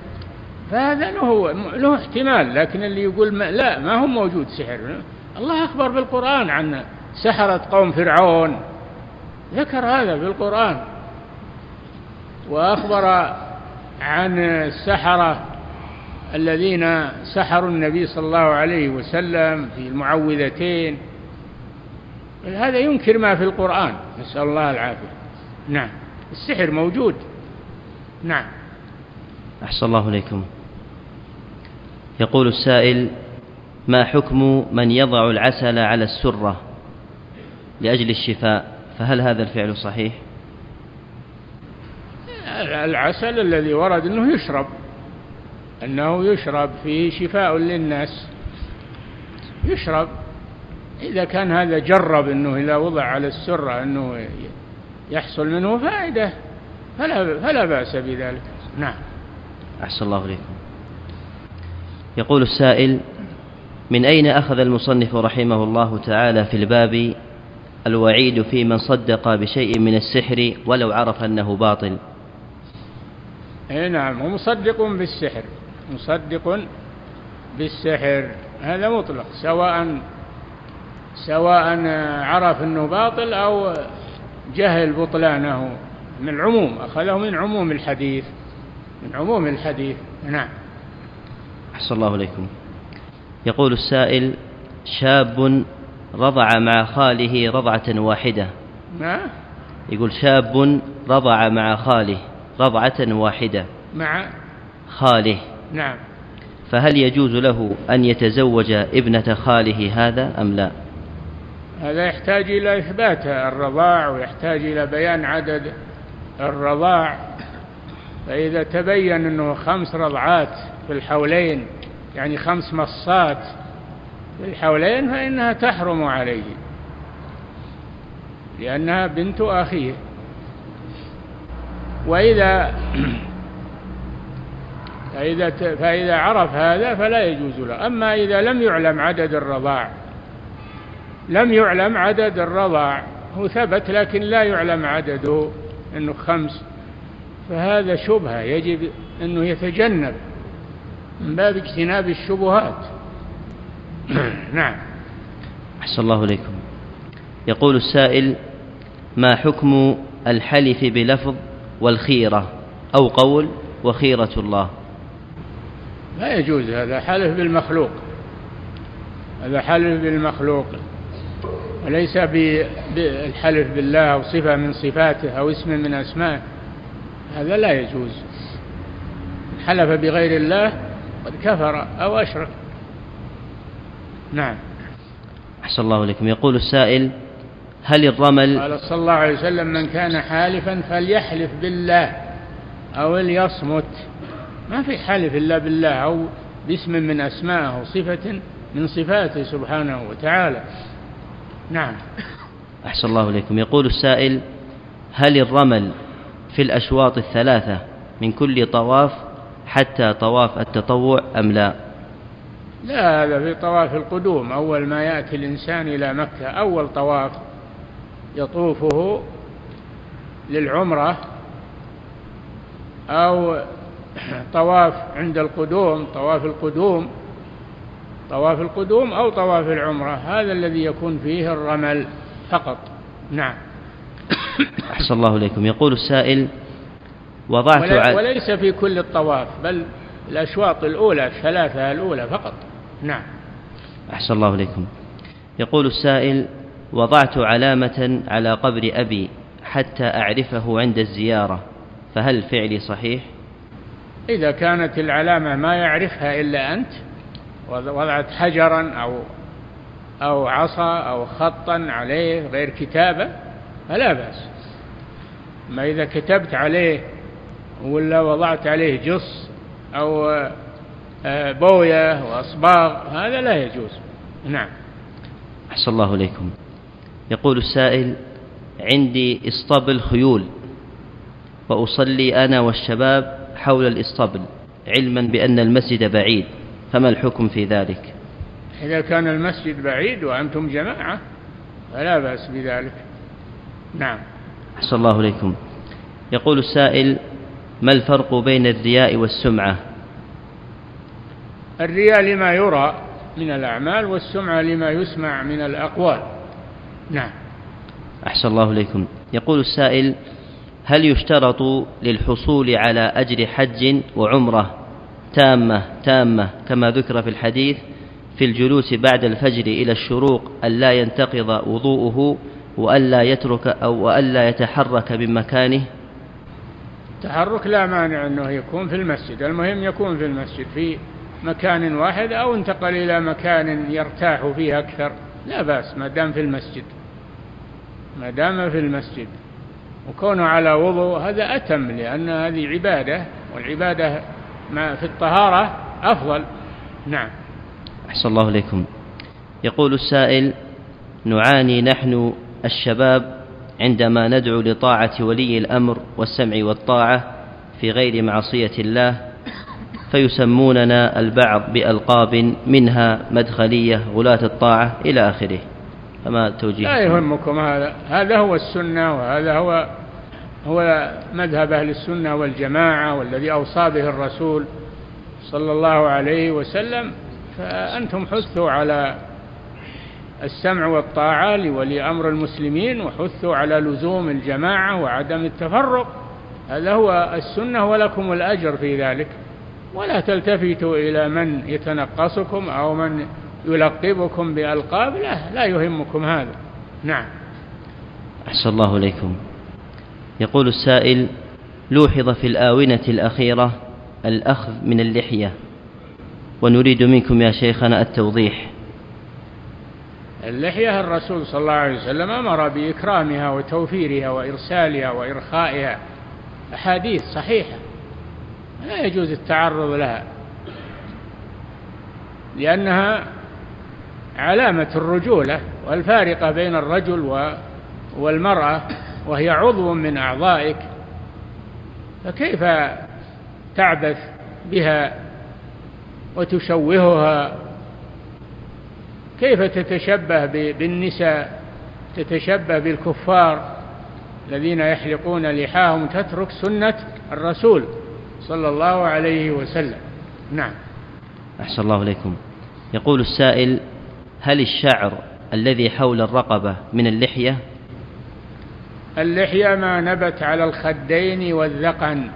فهذا له له احتمال لكن اللي يقول ما لا ما هو موجود سحر. الله أخبر بالقرآن عن سحرة قوم فرعون. ذكر هذا في القرآن. وأخبر عن السحرة الذين سحروا النبي صلى الله عليه وسلم في المعوذتين. هذا ينكر ما في القرآن. نسأل الله العافية. نعم. السحر موجود. نعم. أحسن الله إليكم. يقول السائل ما حكم من يضع العسل على السرة لأجل الشفاء؟ فهل هذا الفعل صحيح؟ العسل الذي ورد أنه يشرب أنه يشرب فيه شفاء للناس. يشرب. إذا كان هذا جرب أنه إذا وضع على السرة أنه يحصل منه فائدة. فلا, فلا بأس بذلك. نعم. أحسن الله إليكم. يقول السائل من أين أخذ المصنف رحمه الله تعالى في الباب الوعيد في من صدق بشيء من السحر ولو عرف أنه باطل؟ أي نعم ومصدق بالسحر مصدق بالسحر. هذا مطلق سواء سواء عرف أنه باطل أو جهل بطلانه. من العموم أخذه من عموم الحديث من عموم الحديث. نعم. أحسن الله إليكم. يقول السائل شاب رضع مع خاله رضعة واحدة. ما؟ يقول شاب رضع مع خاله رضعة واحدة. مع؟ خاله. نعم. فهل يجوز له أن يتزوج ابنة خاله هذا أم لا؟ هذا يحتاج إلى إثبات الرضاع ويحتاج إلى بيان عدد الرضاع. فإذا تبين أنه خمس رضعات في الحولين يعني خمس مصات في الحولين فإنها تحرم عليه لأنها بنت أخيه. وإذا [clears throat] فإذا فإذا عرف هذا فلا يجوز له. أما إذا لم يعلم عدد الرضاع لم يعلم عدد الرضاع هو ثبت لكن لا يعلم عدده. أنه خمس. فهذا شبهة يجب أنه يتجنب من باب اجتناب الشبهات. [clears throat] نعم. أحسن الله إليكم. يقول السائل ما حكم الحلف بلفظ والخيرة؟ أو قول وخيرة الله. لا يجوز هذا. حلف بالمخلوق. هذا حلف بالمخلوق. وليس بالحلف بالله أو صفة من صفاته أو اسم من أسمائه. هذا لا يجوز. حلف بغير الله قد كفر أو أشرك. نعم. أحسن الله إليكم يقول السائل هل الرمل قال صلى الله عليه وسلم من كان حالفا فليحلف بالله أو ليصمت. ما في حلف إلا بالله أو باسم من أسمائه صفة من صفاته سبحانه وتعالى. نعم. أحسن الله إليكم. يقول السائل هل الرمل في الأشواط الثلاثة من كل طواف حتى طواف التطوع أم لا؟ لا هذا في طواف القدوم. أول ما يأتي الإنسان إلى مكة أول طواف يطوفه للعمرة أو طواف عند القدوم طواف القدوم طواف القدوم أو طواف العمرة هذا الذي يكون فيه الرمل فقط. نعم. أحسن الله إليكم. يقول السائل وضعت ولا وليس في كل الطواف بل الأشواط الأولى الثلاثة الأولى فقط. نعم. أحسن الله إليكم. يقول السائل وضعت علامة على قبر أبي حتى أعرفه عند الزيارة فهل فعلي صحيح؟ إذا كانت العلامة ما يعرفها إلا أنت وضعت حجرا أو أو عصا أو خطا عليه غير كتابة فلا بأس. ما إذا كتبت عليه ولا وضعت عليه جص أو آه، بوية وأصباغ هذا لا يجوز. نعم. أحسن الله إليكم. يقول السائل عندي اسطبل خيول وأصلي أنا والشباب حول الاسطبل علما بأن المسجد بعيد. فما الحكم في ذلك؟ إذا كان المسجد بعيد وأنتم جماعة فلا بأس بذلك. نعم. أحسن الله إليكم. يقول السائل ما الفرق بين الرياء والسمعة؟ الرياء لما يرى من الأعمال والسمعة لما يسمع من الأقوال. نعم. أحسن الله إليكم. يقول السائل هل يشترط للحصول على أجر حج وعمرة تامة تامة كما ذكر في الحديث في الجلوس بعد الفجر إلى الشروق ألا ينتقض وضوءه وألا يترك أو وألا يتحرك من مكانه تحرك لا مانع أنه يكون في المسجد المهم يكون في المسجد في مكان واحد أو انتقل إلى مكان يرتاح فيه أكثر. لا بأس ما دام في المسجد. ما دام في المسجد. وكونه على وضوء هذا أتم لأن هذه عبادة والعبادة ما في الطهارة أفضل. نعم. أحسن الله إليكم. يقول السائل نعاني نحن الشباب عندما ندعو لطاعة ولي الأمر والسمع والطاعة في غير معصية الله فيسموننا البعض بألقاب منها مدخلية غلاة الطاعة إلى آخره. فما توجيه؟ لا يهمكم هذا. هذا هو السنة وهذا هو هو مذهب أهل السنة والجماعة والذي أوصى به الرسول صلى الله عليه وسلم فأنتم حثوا على السمع والطاعة لولي أمر المسلمين وحثوا على لزوم الجماعة وعدم التفرق. هذا هو السنة ولكم الأجر في ذلك. ولا تلتفتوا إلى من يتنقصكم أو من يلقبكم بألقاب لا لا يهمكم هذا. نعم. أحسن الله إليكم. يقول السائل لوحظ في الآونة الأخيرة الأخذ من اللحية ونريد منكم يا شيخنا التوضيح. اللحية الرسول صلى الله عليه وسلم أمر بإكرامها وتوفيرها وإرسالها وإرخائها. أحاديث صحيحة لا يجوز التعرض لها لأنها علامة الرجولة والفارقة بين الرجل والمرأة. وهي عضو من أعضائك فكيف تعبث بها وتشوهها؟ كيف تتشبه بالنساء تتشبه بالكفار الذين يحلقون لحاهم تترك سنة الرسول صلى الله عليه وسلم؟ نعم. أحسن الله إليكم. يقول السائل هل الشعر الذي حول الرقبة من اللحية؟ اللحية ما نبت على الخدين والذقن.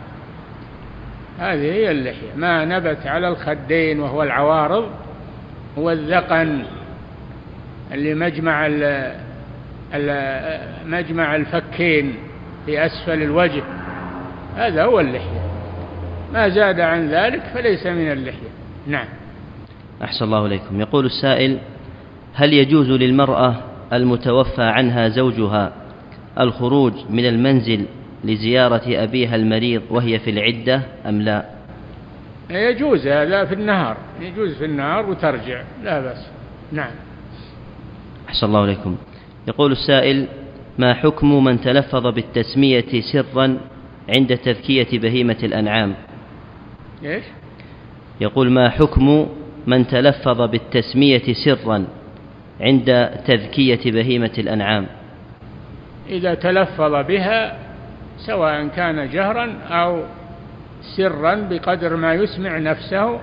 هذه هي اللحية. ما نبت على الخدين وهو العوارض والذقن اللي مجمع مجمع الفكين في أسفل الوجه. هذا هو اللحية. ما زاد عن ذلك فليس من اللحية. نعم. أحسن الله إليكم. يقول السائل هل يجوز للمرأة المتوفى عنها زوجها الخروج من المنزل لزيارة أبيها المريض وهي في العدة أم لا؟ يجوز هذا في النهار. يجوز في النهار وترجع لا بأس. نعم. أحسن الله عليكم يقول السائل ما حكم من تلفظ بالتسمية سرا عند تذكية بهيمة الأنعام؟ إيش؟ يقول ما حكم من تلفظ بالتسمية سرا عند تذكية بهيمة الأنعام؟ إذا تلفظ بها سواء كان جهرا أو سرا بقدر ما يسمع نفسه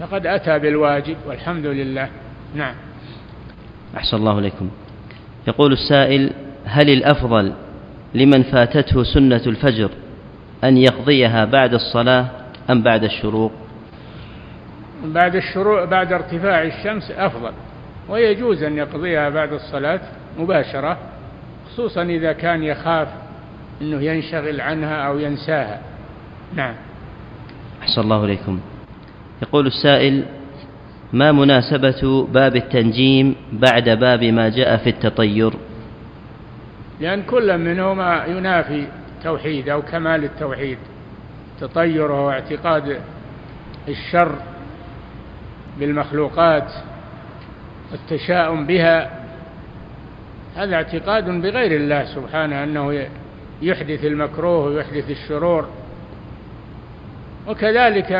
فقد أتى بالواجب والحمد لله. نعم. أحسن الله إليكم. يقول السائل هل الأفضل لمن فاتته سنة الفجر أن يقضيها بعد الصلاة أم بعد الشروق؟ بعد الشروق بعد ارتفاع الشمس أفضل ويجوز أن يقضيها بعد الصلاة مباشرة. خصوصا إذا كان يخاف أنه ينشغل عنها أو ينساها. نعم. أحسن الله إليكم. يقول السائل ما مناسبة باب التنجيم بعد باب ما جاء في التطير؟ لأن كل منهما ينافي توحيد أو كمال التوحيد. التطير وهو اعتقاد الشر بالمخلوقات والتشاؤم بها هذا اعتقاد بغير الله سبحانه أنه يحدث المكروه ويحدث الشرور. وكذلك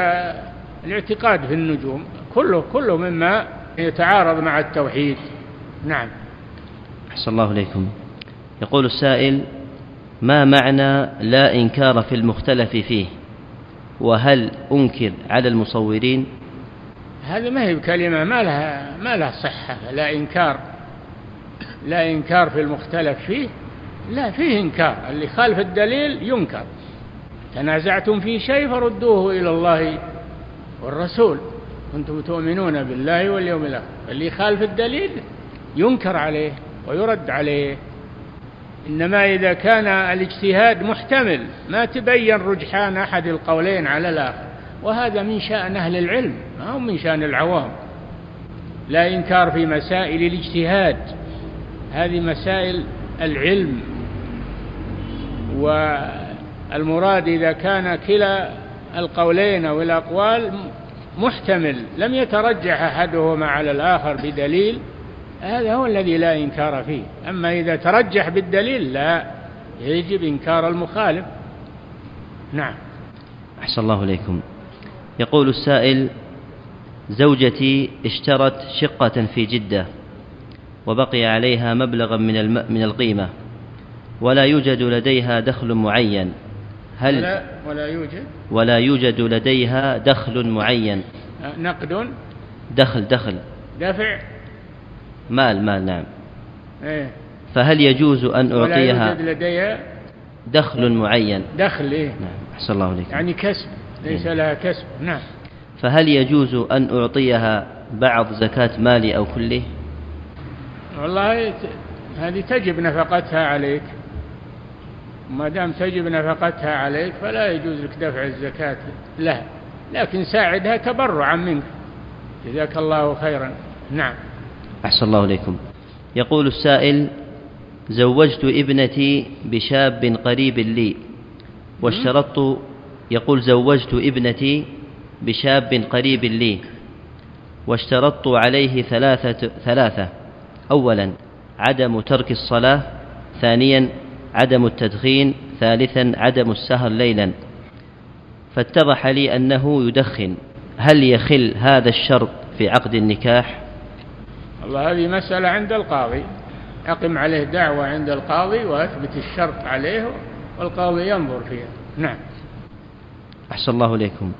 الاعتقاد في النجوم كله كله مما يتعارض مع التوحيد. نعم. أحسن الله إليكم. يقول السائل ما معنى لا إنكار في المختلف فيه؟ وهل أنكر على المصورين؟ هذه ما هي بكلمة ما لها ما لها صحة لا إنكار. لا إنكار في المختلف فيه لا فيه إنكار. اللي خالف الدليل ينكر. تنازعتم في شيء فردوه إلى الله والرسول. كنتم تؤمنون بالله واليوم الآخر. اللي يخالف الدليل ينكر عليه ويرد عليه. إنما إذا كان الاجتهاد محتمل ما تبين رجحان أحد القولين على الآخر. وهذا من شأن أهل العلم ما هو من شأن العوام. لا إنكار في مسائل الاجتهاد. هذه مسائل العلم والمراد إذا كان كلا القولين أو الأقوال محتمل لم يترجح أحدهما على الآخر بدليل هذا هو الذي لا إنكار فيه. أما إذا ترجح بالدليل لا يجب إنكار المخالف. نعم. أحسن الله إليكم. يقول السائل زوجتي اشترت شقة في جدة. وبقي عليها مبلغا من من القيمة. ولا يوجد لديها دخل معين. هل ولا, ولا يوجد؟ ولا يوجد لديها دخل معين. نقد؟ دخل دخل. دفع؟ مال مال نعم. إيه. فهل يجوز أن أعطيها ولا يوجد لديها دخل معين؟ دخل إيه. نعم. أحسن الله عليك. يعني كسب. ليس إيه؟ لها كسب. نعم. فهل يجوز أن أعطيها بعض زكاة مالي أو كله؟ والله هذه تجب نفقتها عليك. ما دام تجب نفقتها عليك فلا يجوز لك دفع الزكاة لها. لكن ساعدها تبرعا منك. جزاك الله خيرا. نعم. أحسن الله إليكم. يقول السائل زوجت ابنتي بشاب قريب لي واشترطت يقول زوجت ابنتي بشاب قريب لي واشترطت عليه ثلاثة, ثلاثة. أولا عدم ترك الصلاة ثانيا عدم التدخين ثالثا عدم السهر ليلا. فاتضح لي أنه يدخن. هل يخل هذا الشرط في عقد النكاح؟ والله هذه مسألة عند القاضي. أقم عليه دعوة عند القاضي وأثبت الشرط عليه والقاضي ينظر فيها. نعم. أحسن الله إليكم.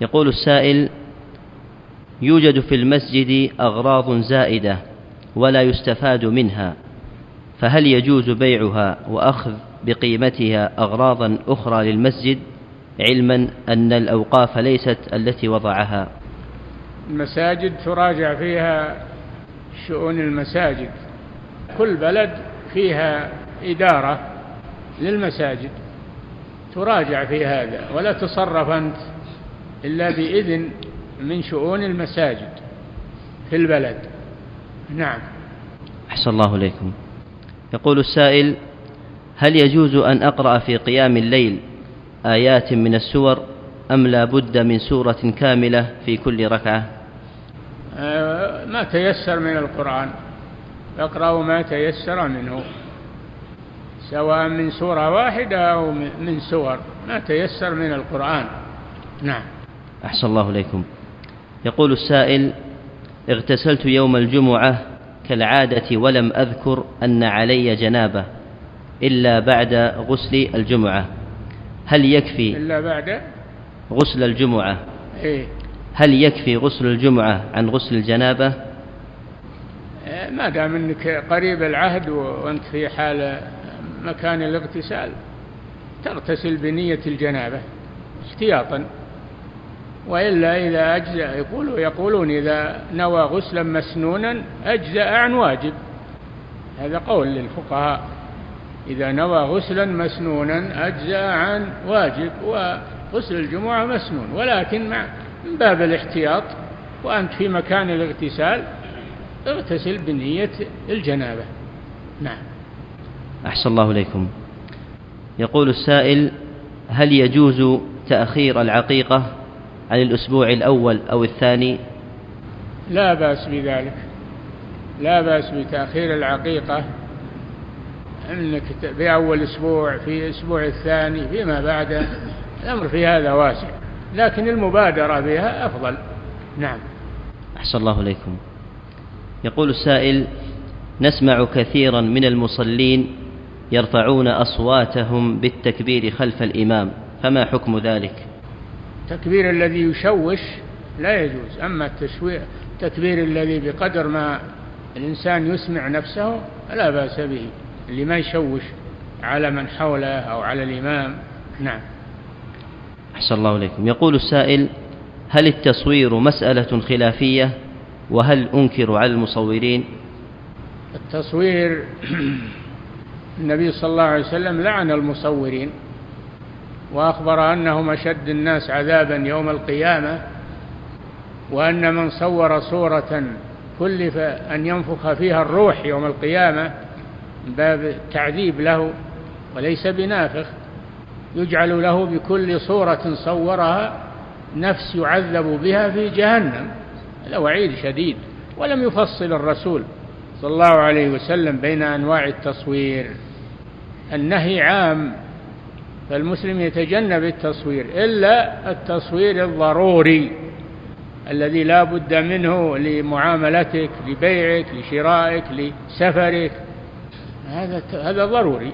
يقول السائل يوجد في المسجد أغراض زائدة. ولا يستفاد منها فهل يجوز بيعها وأخذ بقيمتها أغراضا أخرى للمسجد علما أن الأوقاف ليست التي وضعها؟ المساجد تراجع فيها شؤون المساجد. كل بلد فيها إدارة للمساجد. تراجع في هذا ولا تصرف أنت إلا بإذن من شؤون المساجد في البلد. نعم. أحسن الله إليكم. يقول السائل هل يجوز أن أقرأ في قيام الليل آيات من السور أم لا بد من سورة كاملة في كل ركعة؟ آه ما تيسر من القرآن. اقرأوا ما تيسر منه سواء من سورة واحدة أو من سور. ما تيسر من القرآن. نعم. أحسن الله إليكم. يقول السائل اغتسلت يوم الجمعة كالعادة ولم أذكر أن علي جنابة إلا بعد غسل الجمعة. هل يكفي إلا بعد غسل الجمعة؟ إيه؟ هل يكفي غسل الجمعة عن غسل الجنابة؟ إيه، ما دام أنك قريب العهد وأنت في حال مكان الاغتسال تغتسل بنية الجنابة احتياطا. وإلا إذا أجزأ يقولوا يقولون إذا نوى غسلا مسنونا أجزأ عن واجب. هذا قول للفقهاء. إذا نوى غسلا مسنونا أجزأ عن واجب وغسل الجمعة مسنون. ولكن مع من باب الاحتياط وأنت في مكان الاغتسال اغتسل بنية الجنابة. نعم. أحسن الله إليكم. يقول السائل هل يجوز تأخير العقيقة؟ عن الأسبوع الأول أو الثاني؟ لا بأس بذلك. لا بأس بتأخير العقيقة أنك في أول أسبوع في الأسبوع الثاني فيما بعده الأمر في هذا واسع لكن المبادرة بها أفضل. نعم. أحسن الله إليكم. يقول السائل نسمع كثيرا من المصلين يرفعون أصواتهم بالتكبير خلف الإمام فما حكم ذلك؟ التكبير الذي يشوش لا يجوز. أما التكبير الذي بقدر ما الإنسان يسمع نفسه لا بأس به. اللي ما يشوش على من حوله أو على الإمام. نعم. أحسن الله إليكم. يقول السائل هل التصوير مسألة خلافية؟ وهل أنكر على المصورين؟ التصوير [clears throat] النبي صلى الله عليه وسلم لعن المصورين. وأخبر أنهم أشد الناس عذابا يوم القيامة وأن من صور صورة كلف أن ينفخ فيها الروح يوم القيامة باب التعذيب له وليس بنافخ يجعل له بكل صورة صورها نفس يعذب بها في جهنم. هذا وعيد شديد ولم يفصل الرسول صلى الله عليه وسلم بين أنواع التصوير. النهي عام فالمسلم يتجنب التصوير إلا التصوير الضروري الذي لا بد منه لمعاملتك لبيعك لشرائك لسفرك. هذا هذا ضروري.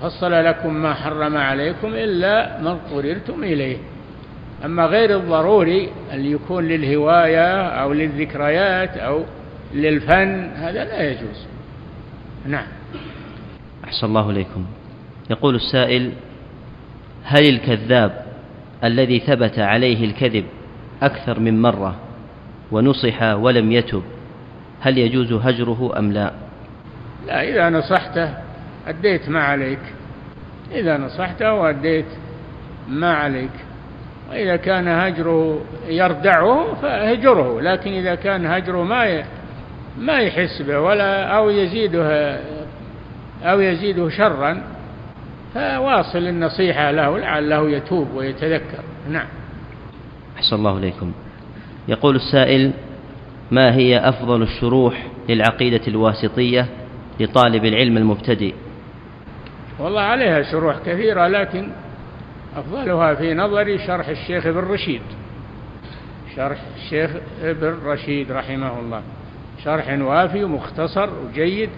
فصل لكم ما حرم عليكم إلا ما اضطررتم إليه. أما غير الضروري اللي يكون للهواية أو للذكريات أو للفن هذا لا يجوز. نعم. أحسن الله إليكم. يقول السائل هل الكذاب الذي ثبت عليه الكذب أكثر من مرة ونصح ولم يتب هل يجوز هجره أم لا؟ لا إذا نصحته أديت ما عليك. إذا نصحته وأديت ما عليك. وإذا كان هجره يردعه فهجره لكن إذا كان هجره ما ما يحس به ولا أو يزيده أو يزيده شرا فواصل النصيحة له لعله يتوب ويتذكر. نعم. أحسن الله إليكم. يقول السائل ما هي أفضل الشروح للعقيدة الواسطية لطالب العلم المبتدئ؟ والله عليها شروح كثيرة لكن أفضلها في نظري شرح الشيخ ابن رشيد. شرح الشيخ ابن رشيد رحمه الله. شرح وافي ومختصر وجيد.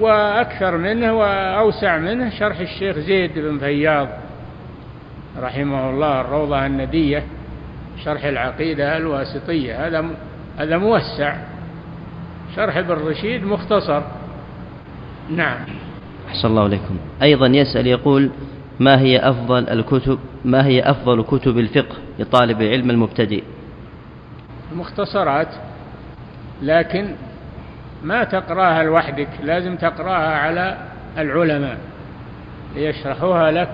وأكثر منه وأوسع منه شرح الشيخ زيد بن فياض رحمه الله الروضة الندية شرح العقيدة الواسطية. هذا هذا موسع. شرح ابن رشيد مختصر. نعم. أحسن الله عليكم. أيضا يسأل يقول ما هي أفضل الكتب ما هي أفضل كتب الفقه لطالب العلم المبتدئ؟ المختصرات لكن ما تقراها لوحدك لازم تقراها على العلماء ليشرحوها لك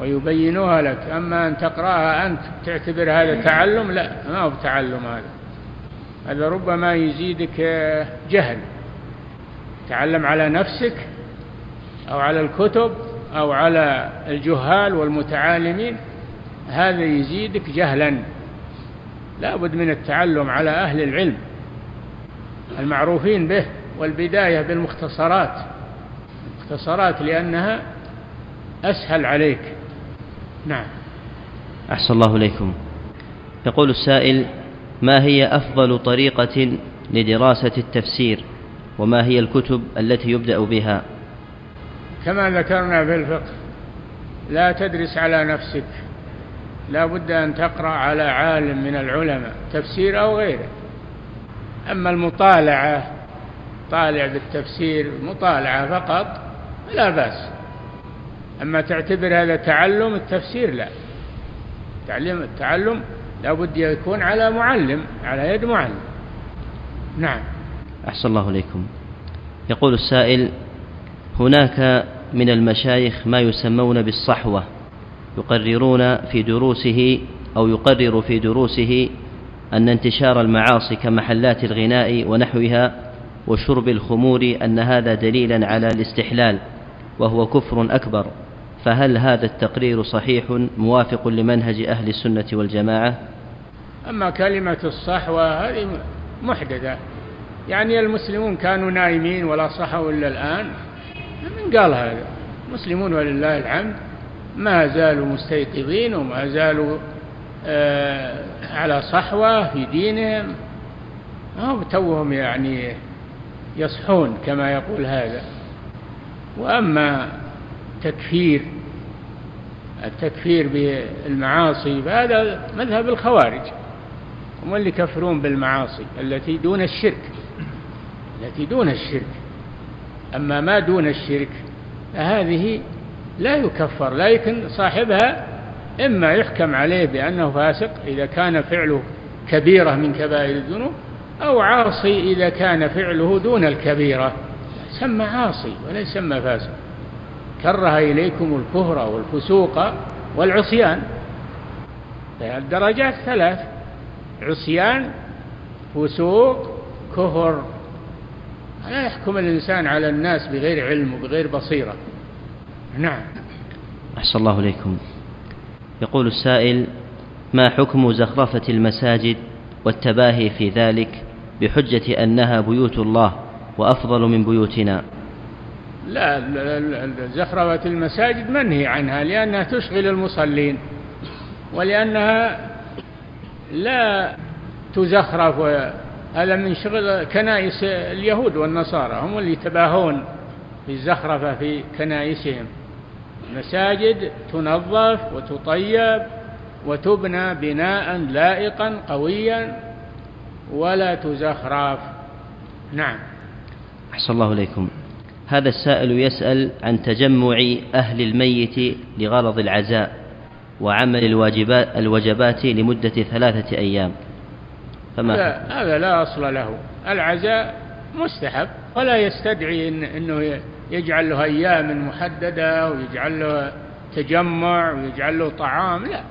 ويبينوها لك. أما أن تقراها أنت تعتبر هذا تعلم؟ لا ما هو تعلم هذا. هذا ربما يزيدك جهل. تعلم على نفسك أو على الكتب أو على الجهال والمتعالمين هذا يزيدك جهلا. لا بد من التعلم على أهل العلم. المعروفين به والبداية بالمختصرات. المختصرات لأنها أسهل عليك. نعم. أحسن الله إليكم. يقول السائل ما هي أفضل طريقة لدراسة التفسير؟ وما هي الكتب التي يبدأ بها؟ كما ذكرنا في الفقه لا تدرس على نفسك. لا بد أن تقرأ على عالم من العلماء تفسير أو غيره. أما المطالعة طالع بالتفسير مطالعة فقط لا بأس. أما تعتبر هذا تعلم التفسير لا. تعلم التعلم لا بد يكون على معلم على يد معلم. نعم. أحسن الله إليكم. يقول السائل هناك من المشايخ ما يسمون بالصحوة يقررون في دروسه أو يقرر في دروسه أن انتشار المعاصي كمحلات الغناء ونحوها وشرب الخمور أن هذا دليلا على الاستحلال وهو كفر أكبر. فهل هذا التقرير صحيح موافق لمنهج أهل السنة والجماعة؟ أما كلمة الصحوة هذه محدثة. يعني المسلمون كانوا نايمين ولا صحوا إلا الآن. من قال هذا؟ المسلمون ولله الحمد ما زالوا مستيقظين وما زالوا على صحوة في دينهم. أو توهم يعني يصحون كما يقول هذا. وأما تكفير التكفير بالمعاصي فهذا مذهب الخوارج. هم اللي يكفرون بالمعاصي التي دون الشرك التي دون الشرك. أما ما دون الشرك هذه لا يكفر لكن صاحبها إما يحكم عليه بأنه فاسق إذا كان فعله كبيرة من كبائر الذنوب أو عاصي إذا كان فعله دون الكبيرة. سمى عاصي ولا يسمى فاسق. كره إليكم الكفر والفسوق والعصيان. الدرجات ثلاث عصيان فسوق كفر. لا يحكم الإنسان على الناس بغير علم وبغير بصيرة. نعم. أحسن الله إليكم. يقول السائل ما حكم زخرفة المساجد والتباهي في ذلك بحجة أنها بيوت الله وأفضل من بيوتنا؟ لا زخرفة المساجد منهي عنها لأنها تشغل المصلين ولأنها لا تزخرف. هذا من شغل كنائس اليهود والنصارى هم اللي يتباهون بالزخرفة في كنائسهم. المساجد تنظف وتطيب وتبنى بناء لائقا قويا ولا تزخرف. نعم. أحسن الله إليكم. هذا السائل يسأل عن تجمع أهل الميت لغرض العزاء وعمل الواجبات الوجبات لمدة ثلاثة أيام. فما لا هذا لا أصل له. العزاء مستحب ولا يستدعي إن أنه يجعل له أيام محددة ويجعل له تجمع ويجعل له طعام لا.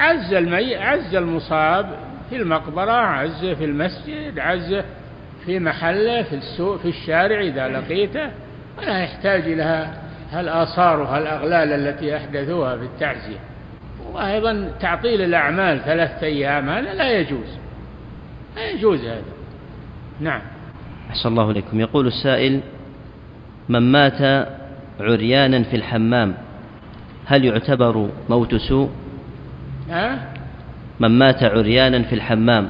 عز المي عز المصاب في المقبرة عزه في المسجد عزه في محله في السوق في الشارع إذا لقيته. ولا يحتاج إلى هالآثار وهالأغلال التي أحدثوها في التعزية. وأيضا تعطيل الأعمال ثلاثة أيام هذا لا يجوز. لا يجوز هذا. نعم. أحسن الله إليكم. يقول السائل من مات عريانا في الحمام هل يعتبر موت سوء؟ من مات عريانا في الحمام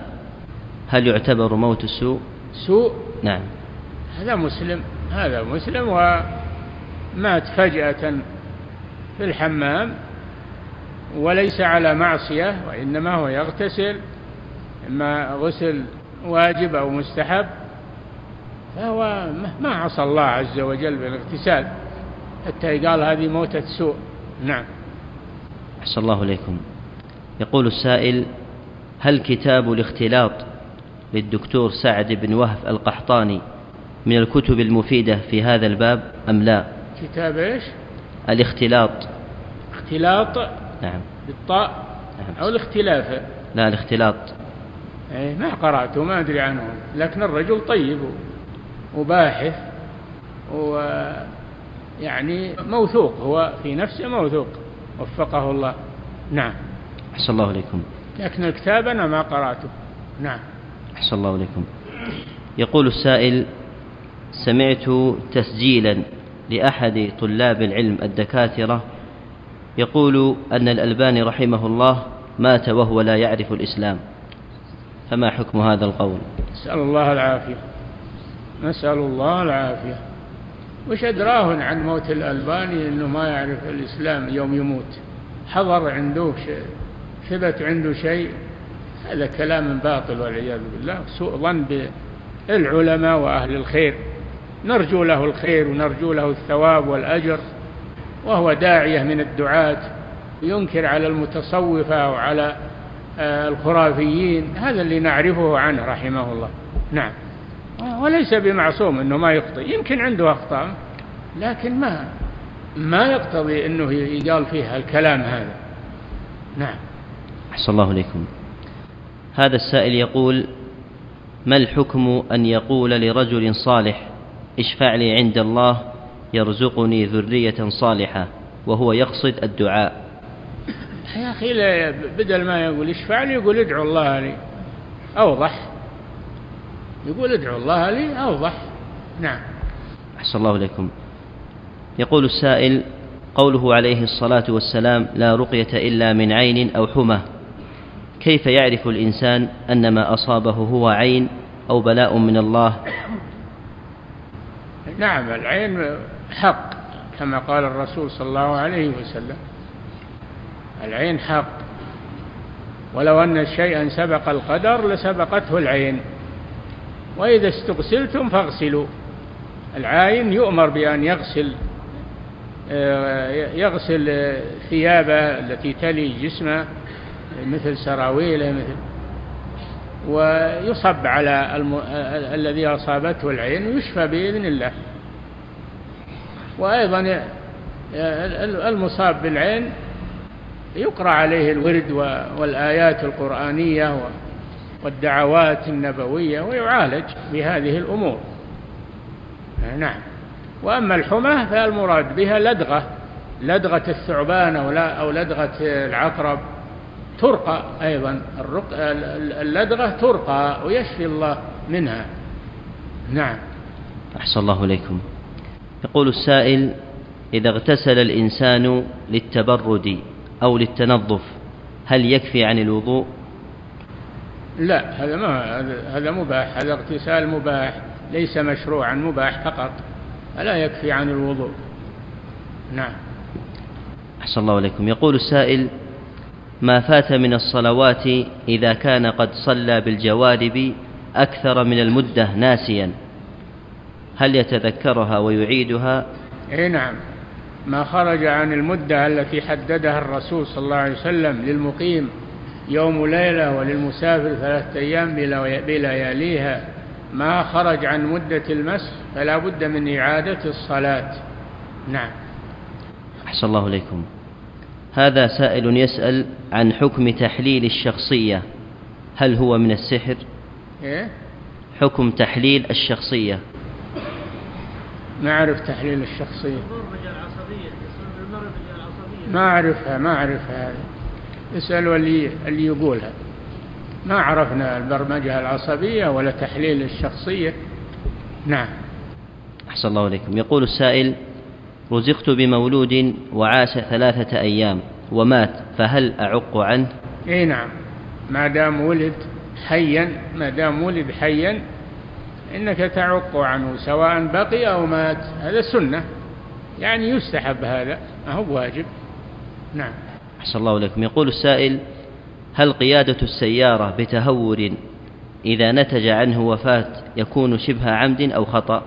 هل يعتبر موت سوء؟ سوء؟ نعم. هذا مسلم هذا مسلم ومات فجأة في الحمام وليس على معصية وإنما هو يغتسل إما غسل واجب أو مستحب. فهو ما عصى الله عز وجل بالاغتسال. حتى يقال هذه موتة سوء. نعم. أحسن الله إليكم. يقول السائل هل كتاب الاختلاط للدكتور سعد بن وهب القحطاني من الكتب المفيدة في هذا الباب أم لا؟ كتاب إيش؟ الاختلاط. اختلاط نعم. بالطاء نعم. أو الاختلاف. لا الاختلاط. إيه ما قرأته ما أدري عنه. لكن الرجل طيب. وباحث ويعني موثوق هو في نفسه موثوق. وفقه الله. نعم. أحسن الله إليكم. لكن الكتاب أنا ما قرأته. نعم. أحسن الله إليكم. يقول السائل سمعت تسجيلا لأحد طلاب العلم الدكاترة يقول أن الألباني رحمه الله مات وهو لا يعرف الإسلام. فما حكم هذا القول؟ نسأل الله العافية. نسأل الله العافية. وش أدراه عن موت الألباني؟ أنه ما يعرف الإسلام يوم يموت. حضر عنده شيء ثبت عنده شيء. هذا كلام باطل والعياذ بالله. سوء ظن بالعلماء وأهل الخير. نرجو له الخير ونرجو له الثواب والأجر. وهو داعية من الدعاة. ينكر على المتصوفة وعلى آه، الخرافيين. هذا اللي نعرفه عنه رحمه الله. نعم. وليس بمعصوم إنه ما يخطئ يمكن عنده أخطاء لكن ما ما يقتضي إنه يقال فيه الكلام هذا. نعم. أحسن الله إليكم. هذا السائل يقول ما الحكم أن يقول لرجل صالح اشفع لي عند الله يرزقني ذرية صالحة وهو يقصد الدعاء يا أخي بدل ما يقول اشفع لي يقول ادعو الله لي أوضح. يقول ادعو الله لي أوضح. نعم. أحسن الله إليكم. يقول السائل قوله عليه الصلاة والسلام لا رقية إلا من عين أو حمى. كيف يعرف الإنسان أن ما أصابه هو عين أو بلاء من الله؟ نعم العين حق كما قال الرسول صلى الله عليه وسلم. العين حق. ولو أن شيئا سبق القدر لسبقته العين. وإذا استغسلتم فاغسلوا. العاين يؤمر بأن يغسل آه، يغسل ثيابه التي تلي جسمه مثل سراويله مثل ويصب على الم... الذي أصابته العين ويشفى بإذن الله. وأيضا المصاب بالعين يقرأ عليه الورد والآيات القرآنية والدعوات النبوية ويعالج بهذه الأمور. نعم. وأما الحمى فالمراد بها لدغة لدغة الثعبان أو, لا أو لدغة العقرب. ترقى أيضا. اللدغة ترقى ويشفي الله منها. نعم. أحسن الله إليكم. يقول السائل إذا اغتسل الإنسان للتبرد أو للتنظف هل يكفي عن الوضوء؟ لا هذا ما هذا مباح هذا اغتسال مباح ليس مشروعا مباح فقط. ألا يكفي عن الوضوء. نعم. أحسن الله إليكم يقول السائل ما فات من الصلوات إذا كان قد صلى بالجوارب أكثر من المدة ناسيا؟ هل يتذكرها ويعيدها؟ إي نعم. ما خرج عن المدة التي حددها الرسول صلى الله عليه وسلم للمقيم يوم ليلة وللمسافر ثلاثة أيام بلياليها ما خرج عن مدة المسح فلا بد من إعادة الصلاة. نعم. أحسن الله إليكم. هذا سائل يسأل عن حكم تحليل الشخصية. هل هو من السحر؟ إيه؟ حكم تحليل الشخصية. ما أعرف تحليل الشخصية. ما أعرفها ما أعرفها. هذه اسألوا اللي, اللي يقولها. ما عرفنا البرمجة العصبية ولا تحليل الشخصية. نعم. أحسن الله عليكم يقول السائل رزقت بمولود وعاش ثلاثة أيام ومات فهل أعق عنه؟ إي نعم. ما دام ولد حيا ما دام ولد حيا إنك تعق عنه سواء بقي أو مات. هذا سنة. يعني يستحب هذا. ما هو واجب. نعم. أحسن الله لكم. يقول السائل هل قيادة السيارة بتهور إذا نتج عنه وفاة يكون شبه عمد أو خطأ؟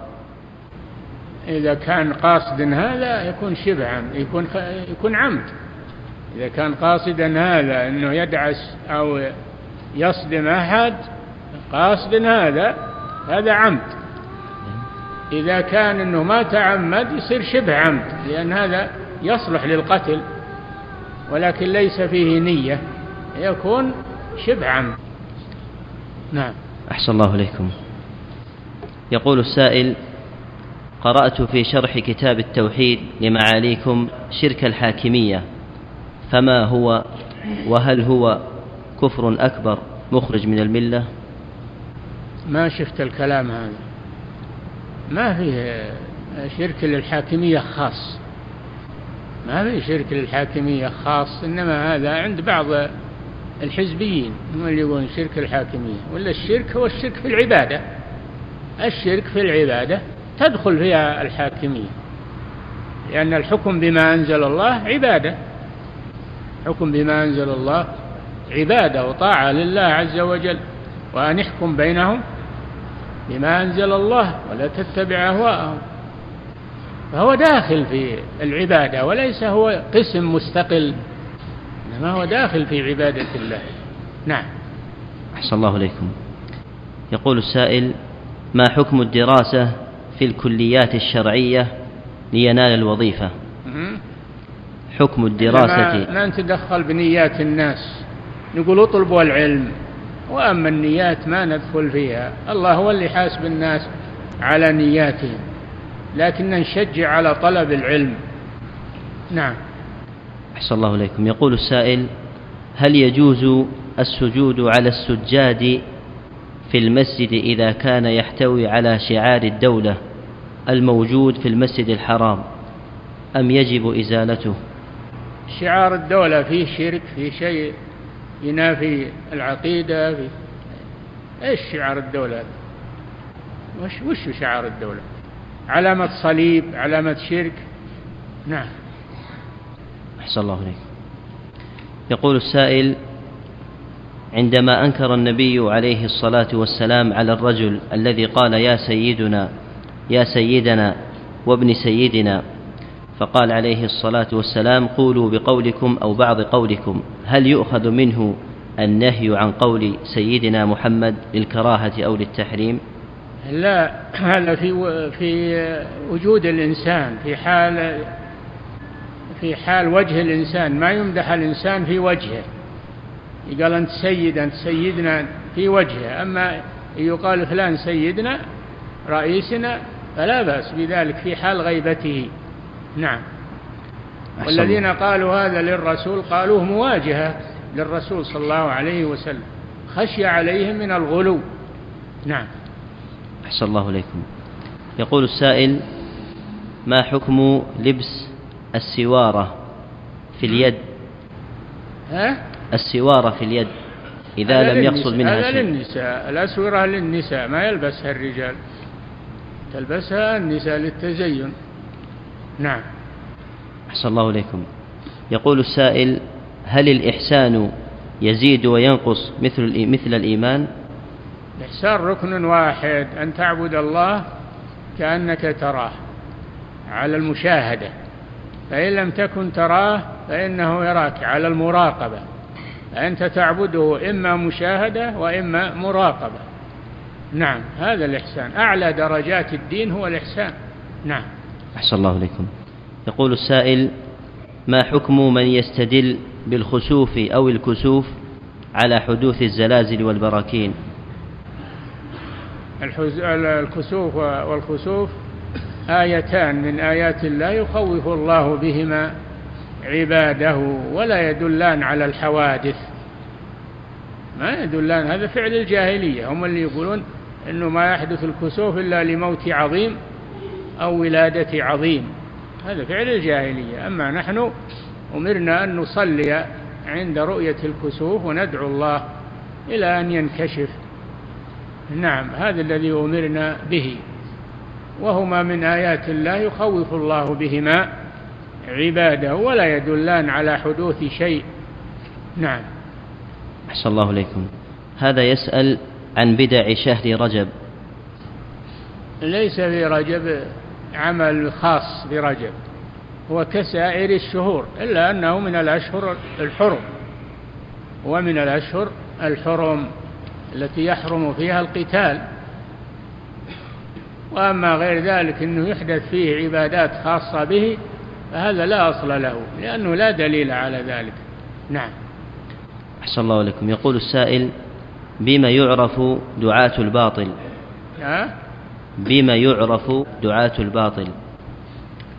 إذا كان قاصد هذا يكون شبه عمد يكون يكون عمد. إذا كان قاصدا هذا أنه يدعس أو يصدم أحد قاصد هذا هذا عمد. إذا كان أنه ما تعمد يصير شبه عمد لأن هذا يصلح للقتل. ولكن ليس فيه نية يكون شبه عمد نعم. أحسن الله إليكم. يقول السائل قرأت في شرح كتاب التوحيد لمعاليكم شرك الحاكمية فما هو وهل هو كفر أكبر مخرج من الملة؟ ما شفت الكلام هذا. ما فيه شرك للحاكمية خاص. ما في شرك للحاكمية خاص إنما هذا عند بعض الحزبيين هم اللي يقولون شرك الحاكمية ولا الشرك هو الشرك في العبادة. الشرك في العبادة تدخل فيها الحاكمية. لأن الحكم بما أنزل الله عبادة. حكم بما أنزل الله عبادة وطاعة لله عز وجل. وأن يحكم بينهم بما أنزل الله ولا تتبع أهواءهم. فهو داخل في العبادة وليس هو قسم مستقل إنما هو داخل في عبادة الله. نعم. أحسن الله إليكم. يقول السائل ما حكم الدراسة في الكليات الشرعية لينال الوظيفة؟ حكم الدراسة ما, نتدخل بنيات الناس نقول اطلبوا العلم وأما النيات ما ندخل فيها الله هو اللي حاسب الناس على نياتهم. لكن نشجع على طلب العلم. نعم. أحسن الله إليكم. يقول السائل هل يجوز السجود على السجاد في المسجد إذا كان يحتوي على شعار الدولة الموجود في المسجد الحرام؟ أم يجب إزالته؟ شعار الدولة فيه شرك فيه شيء ينافي العقيدة في إيش شعار الدولة؟ وش وش شعار الدولة؟ علامة صليب علامة شرك. نعم. أحسن الله إليك. يقول السائل عندما أنكر النبي عليه الصلاة والسلام على الرجل الذي قال يا سيدنا يا سيدنا وابن سيدنا فقال عليه الصلاة والسلام قولوا بقولكم أو بعض قولكم هل يؤخذ منه النهي عن قول سيدنا محمد للكراهة أو للتحريم؟ لا هذا في في وجود الإنسان في حال في حال وجه الإنسان. ما يمدح الإنسان في وجهه. يقال أنت سيد أنت سيدنا في وجهه. أما يقال فلان سيدنا رئيسنا فلا بأس بذلك في حال غيبته. نعم. والذين قالوا هذا للرسول قالوه مواجهة للرسول صلى الله عليه وسلم. خشي عليهم من الغلو. نعم. أحسن الله إليكم. يقول السائل ما حكم لبس السوارة في اليد؟ ها؟ السوارة في اليد إذا لم يقصد منها هذا شيء. للنساء الأسورة للنساء ما يلبسها الرجال. تلبسها النساء للتزين. نعم. أحسن الله إليكم. يقول السائل هل الإحسان يزيد وينقص مثل مثل الإيمان؟ الإحسان ركن واحد أن تعبد الله كأنك تراه على المشاهدة فإن لم تكن تراه فإنه يراك على المراقبة أنت تعبده إما مشاهدة وإما مراقبة. نعم هذا الإحسان. أعلى درجات الدين هو الإحسان. نعم. أحسن الله إليكم. يقول السائل ما حكم من يستدل بالخسوف أو الكسوف على حدوث الزلازل والبراكين؟ الكسوف والخسوف آيتان من آيات الله يخوف الله بهما عباده ولا يدلان على الحوادث. ما يدلان هذا فعل الجاهلية. هم اللي يقولون أنه ما يحدث الكسوف إلا لموت عظيم أو ولادة عظيم. هذا فعل الجاهلية. أما نحن أمرنا أن نصلي عند رؤية الكسوف وندعو الله إلى أن ينكشف. نعم هذا الذي أمرنا به. وهما من آيات الله يخوف الله بهما عباده ولا يدلان على حدوث شيء. نعم. أحسن الله إليكم. هذا يسأل عن بدع شهر رجب. ليس في رجب عمل خاص برجب. هو كسائر الشهور إلا أنه من الأشهر الحرم. ومن الأشهر الحرم. التي يحرم فيها القتال. وأما غير ذلك أنه يحدث فيه عبادات خاصة به فهذا لا أصل له لأنه لا دليل على ذلك. نعم. أحسن الله لكم. يقول السائل بما يعرف دعاة الباطل؟ بما يعرف دعاة الباطل؟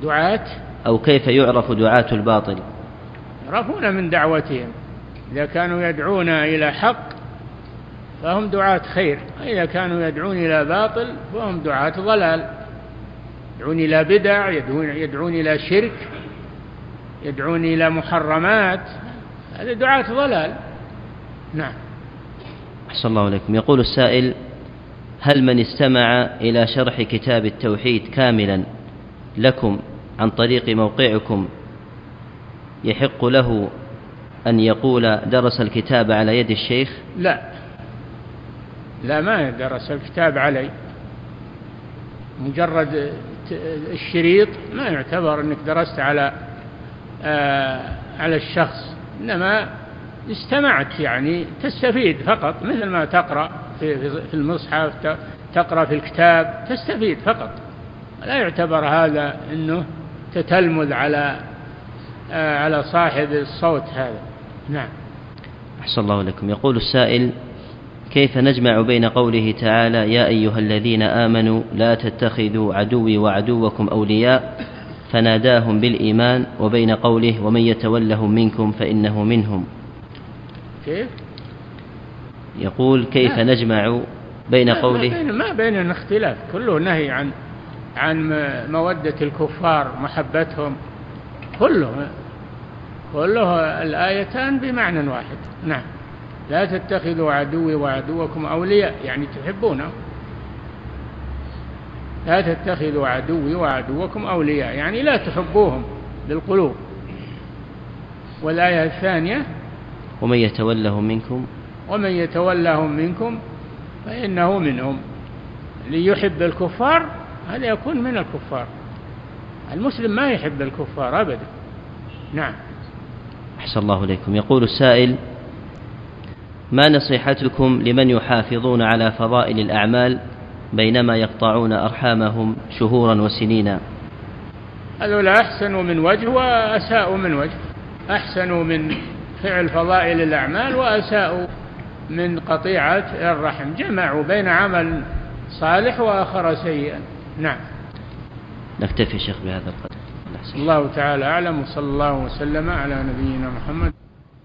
دعاة؟ أو كيف يعرف دعاة الباطل؟ يعرفون من دعوتهم. إذا كانوا يدعون إلى حق فهم دعاة خير. وإذا كانوا يدعون إلى باطل فهم دعاة ضلال. يدعون إلى بدع يدعون, يدعون إلى شرك يدعون إلى محرمات. هذا دعاة ضلال. نعم. أحسن الله عليكم يقول السائل هل من استمع إلى شرح كتاب التوحيد كاملا لكم عن طريق موقعكم يحق له أن يقول درس الكتاب على يد الشيخ؟ لا. لا ما درس الكتاب علي. مجرد الشريط ما يعتبر إنك درست على آه على الشخص إنما استمعت يعني تستفيد فقط مثل ما تقرأ في المصحف تقرأ في الكتاب تستفيد فقط. لا يعتبر هذا إنه تتلمذ على آه على صاحب الصوت هذا. نعم. أحسن الله لكم يقول السائل كيف نجمع بين قوله تعالى يا أيها الذين آمنوا لا تتخذوا عدوي وعدوكم أولياء فناداهم بالإيمان وبين قوله ومن يتولهم منكم فإنه منهم كيف؟ يقول كيف لا. نجمع بين ما قوله بين ما بيننا اختلاف كله نهي عن عن مودة الكفار محبتهم كله كله الآيتان بمعنى واحد نعم لا تتخذوا عدوي وعدوكم أولياء يعني تحبونهم لا تتخذوا عدوي وعدوكم أولياء يعني لا تحبوهم بالقلوب. والآية الثانية ومن يتولهم منكم؟ ومن يتولهم منكم فإنه منهم. ليحب الكفار هذا يكون من الكفار. المسلم ما يحب الكفار أبدا. نعم. أحسن الله إليكم. يقول السائل ما نصيحتكم لمن يحافظون على فضائل الأعمال بينما يقطعون أرحامهم شهورا وسنين؟ هذول أحسنوا من وجه وأساءوا من وجه. أحسنوا من فعل فضائل الأعمال وأساءوا من قطيعة الرحم. جمعوا بين عمل صالح وآخر سيئا. نعم. نكتفي شيخ بهذا القدر. الله تعالى أعلم وصلى الله وسلم على نبينا محمد.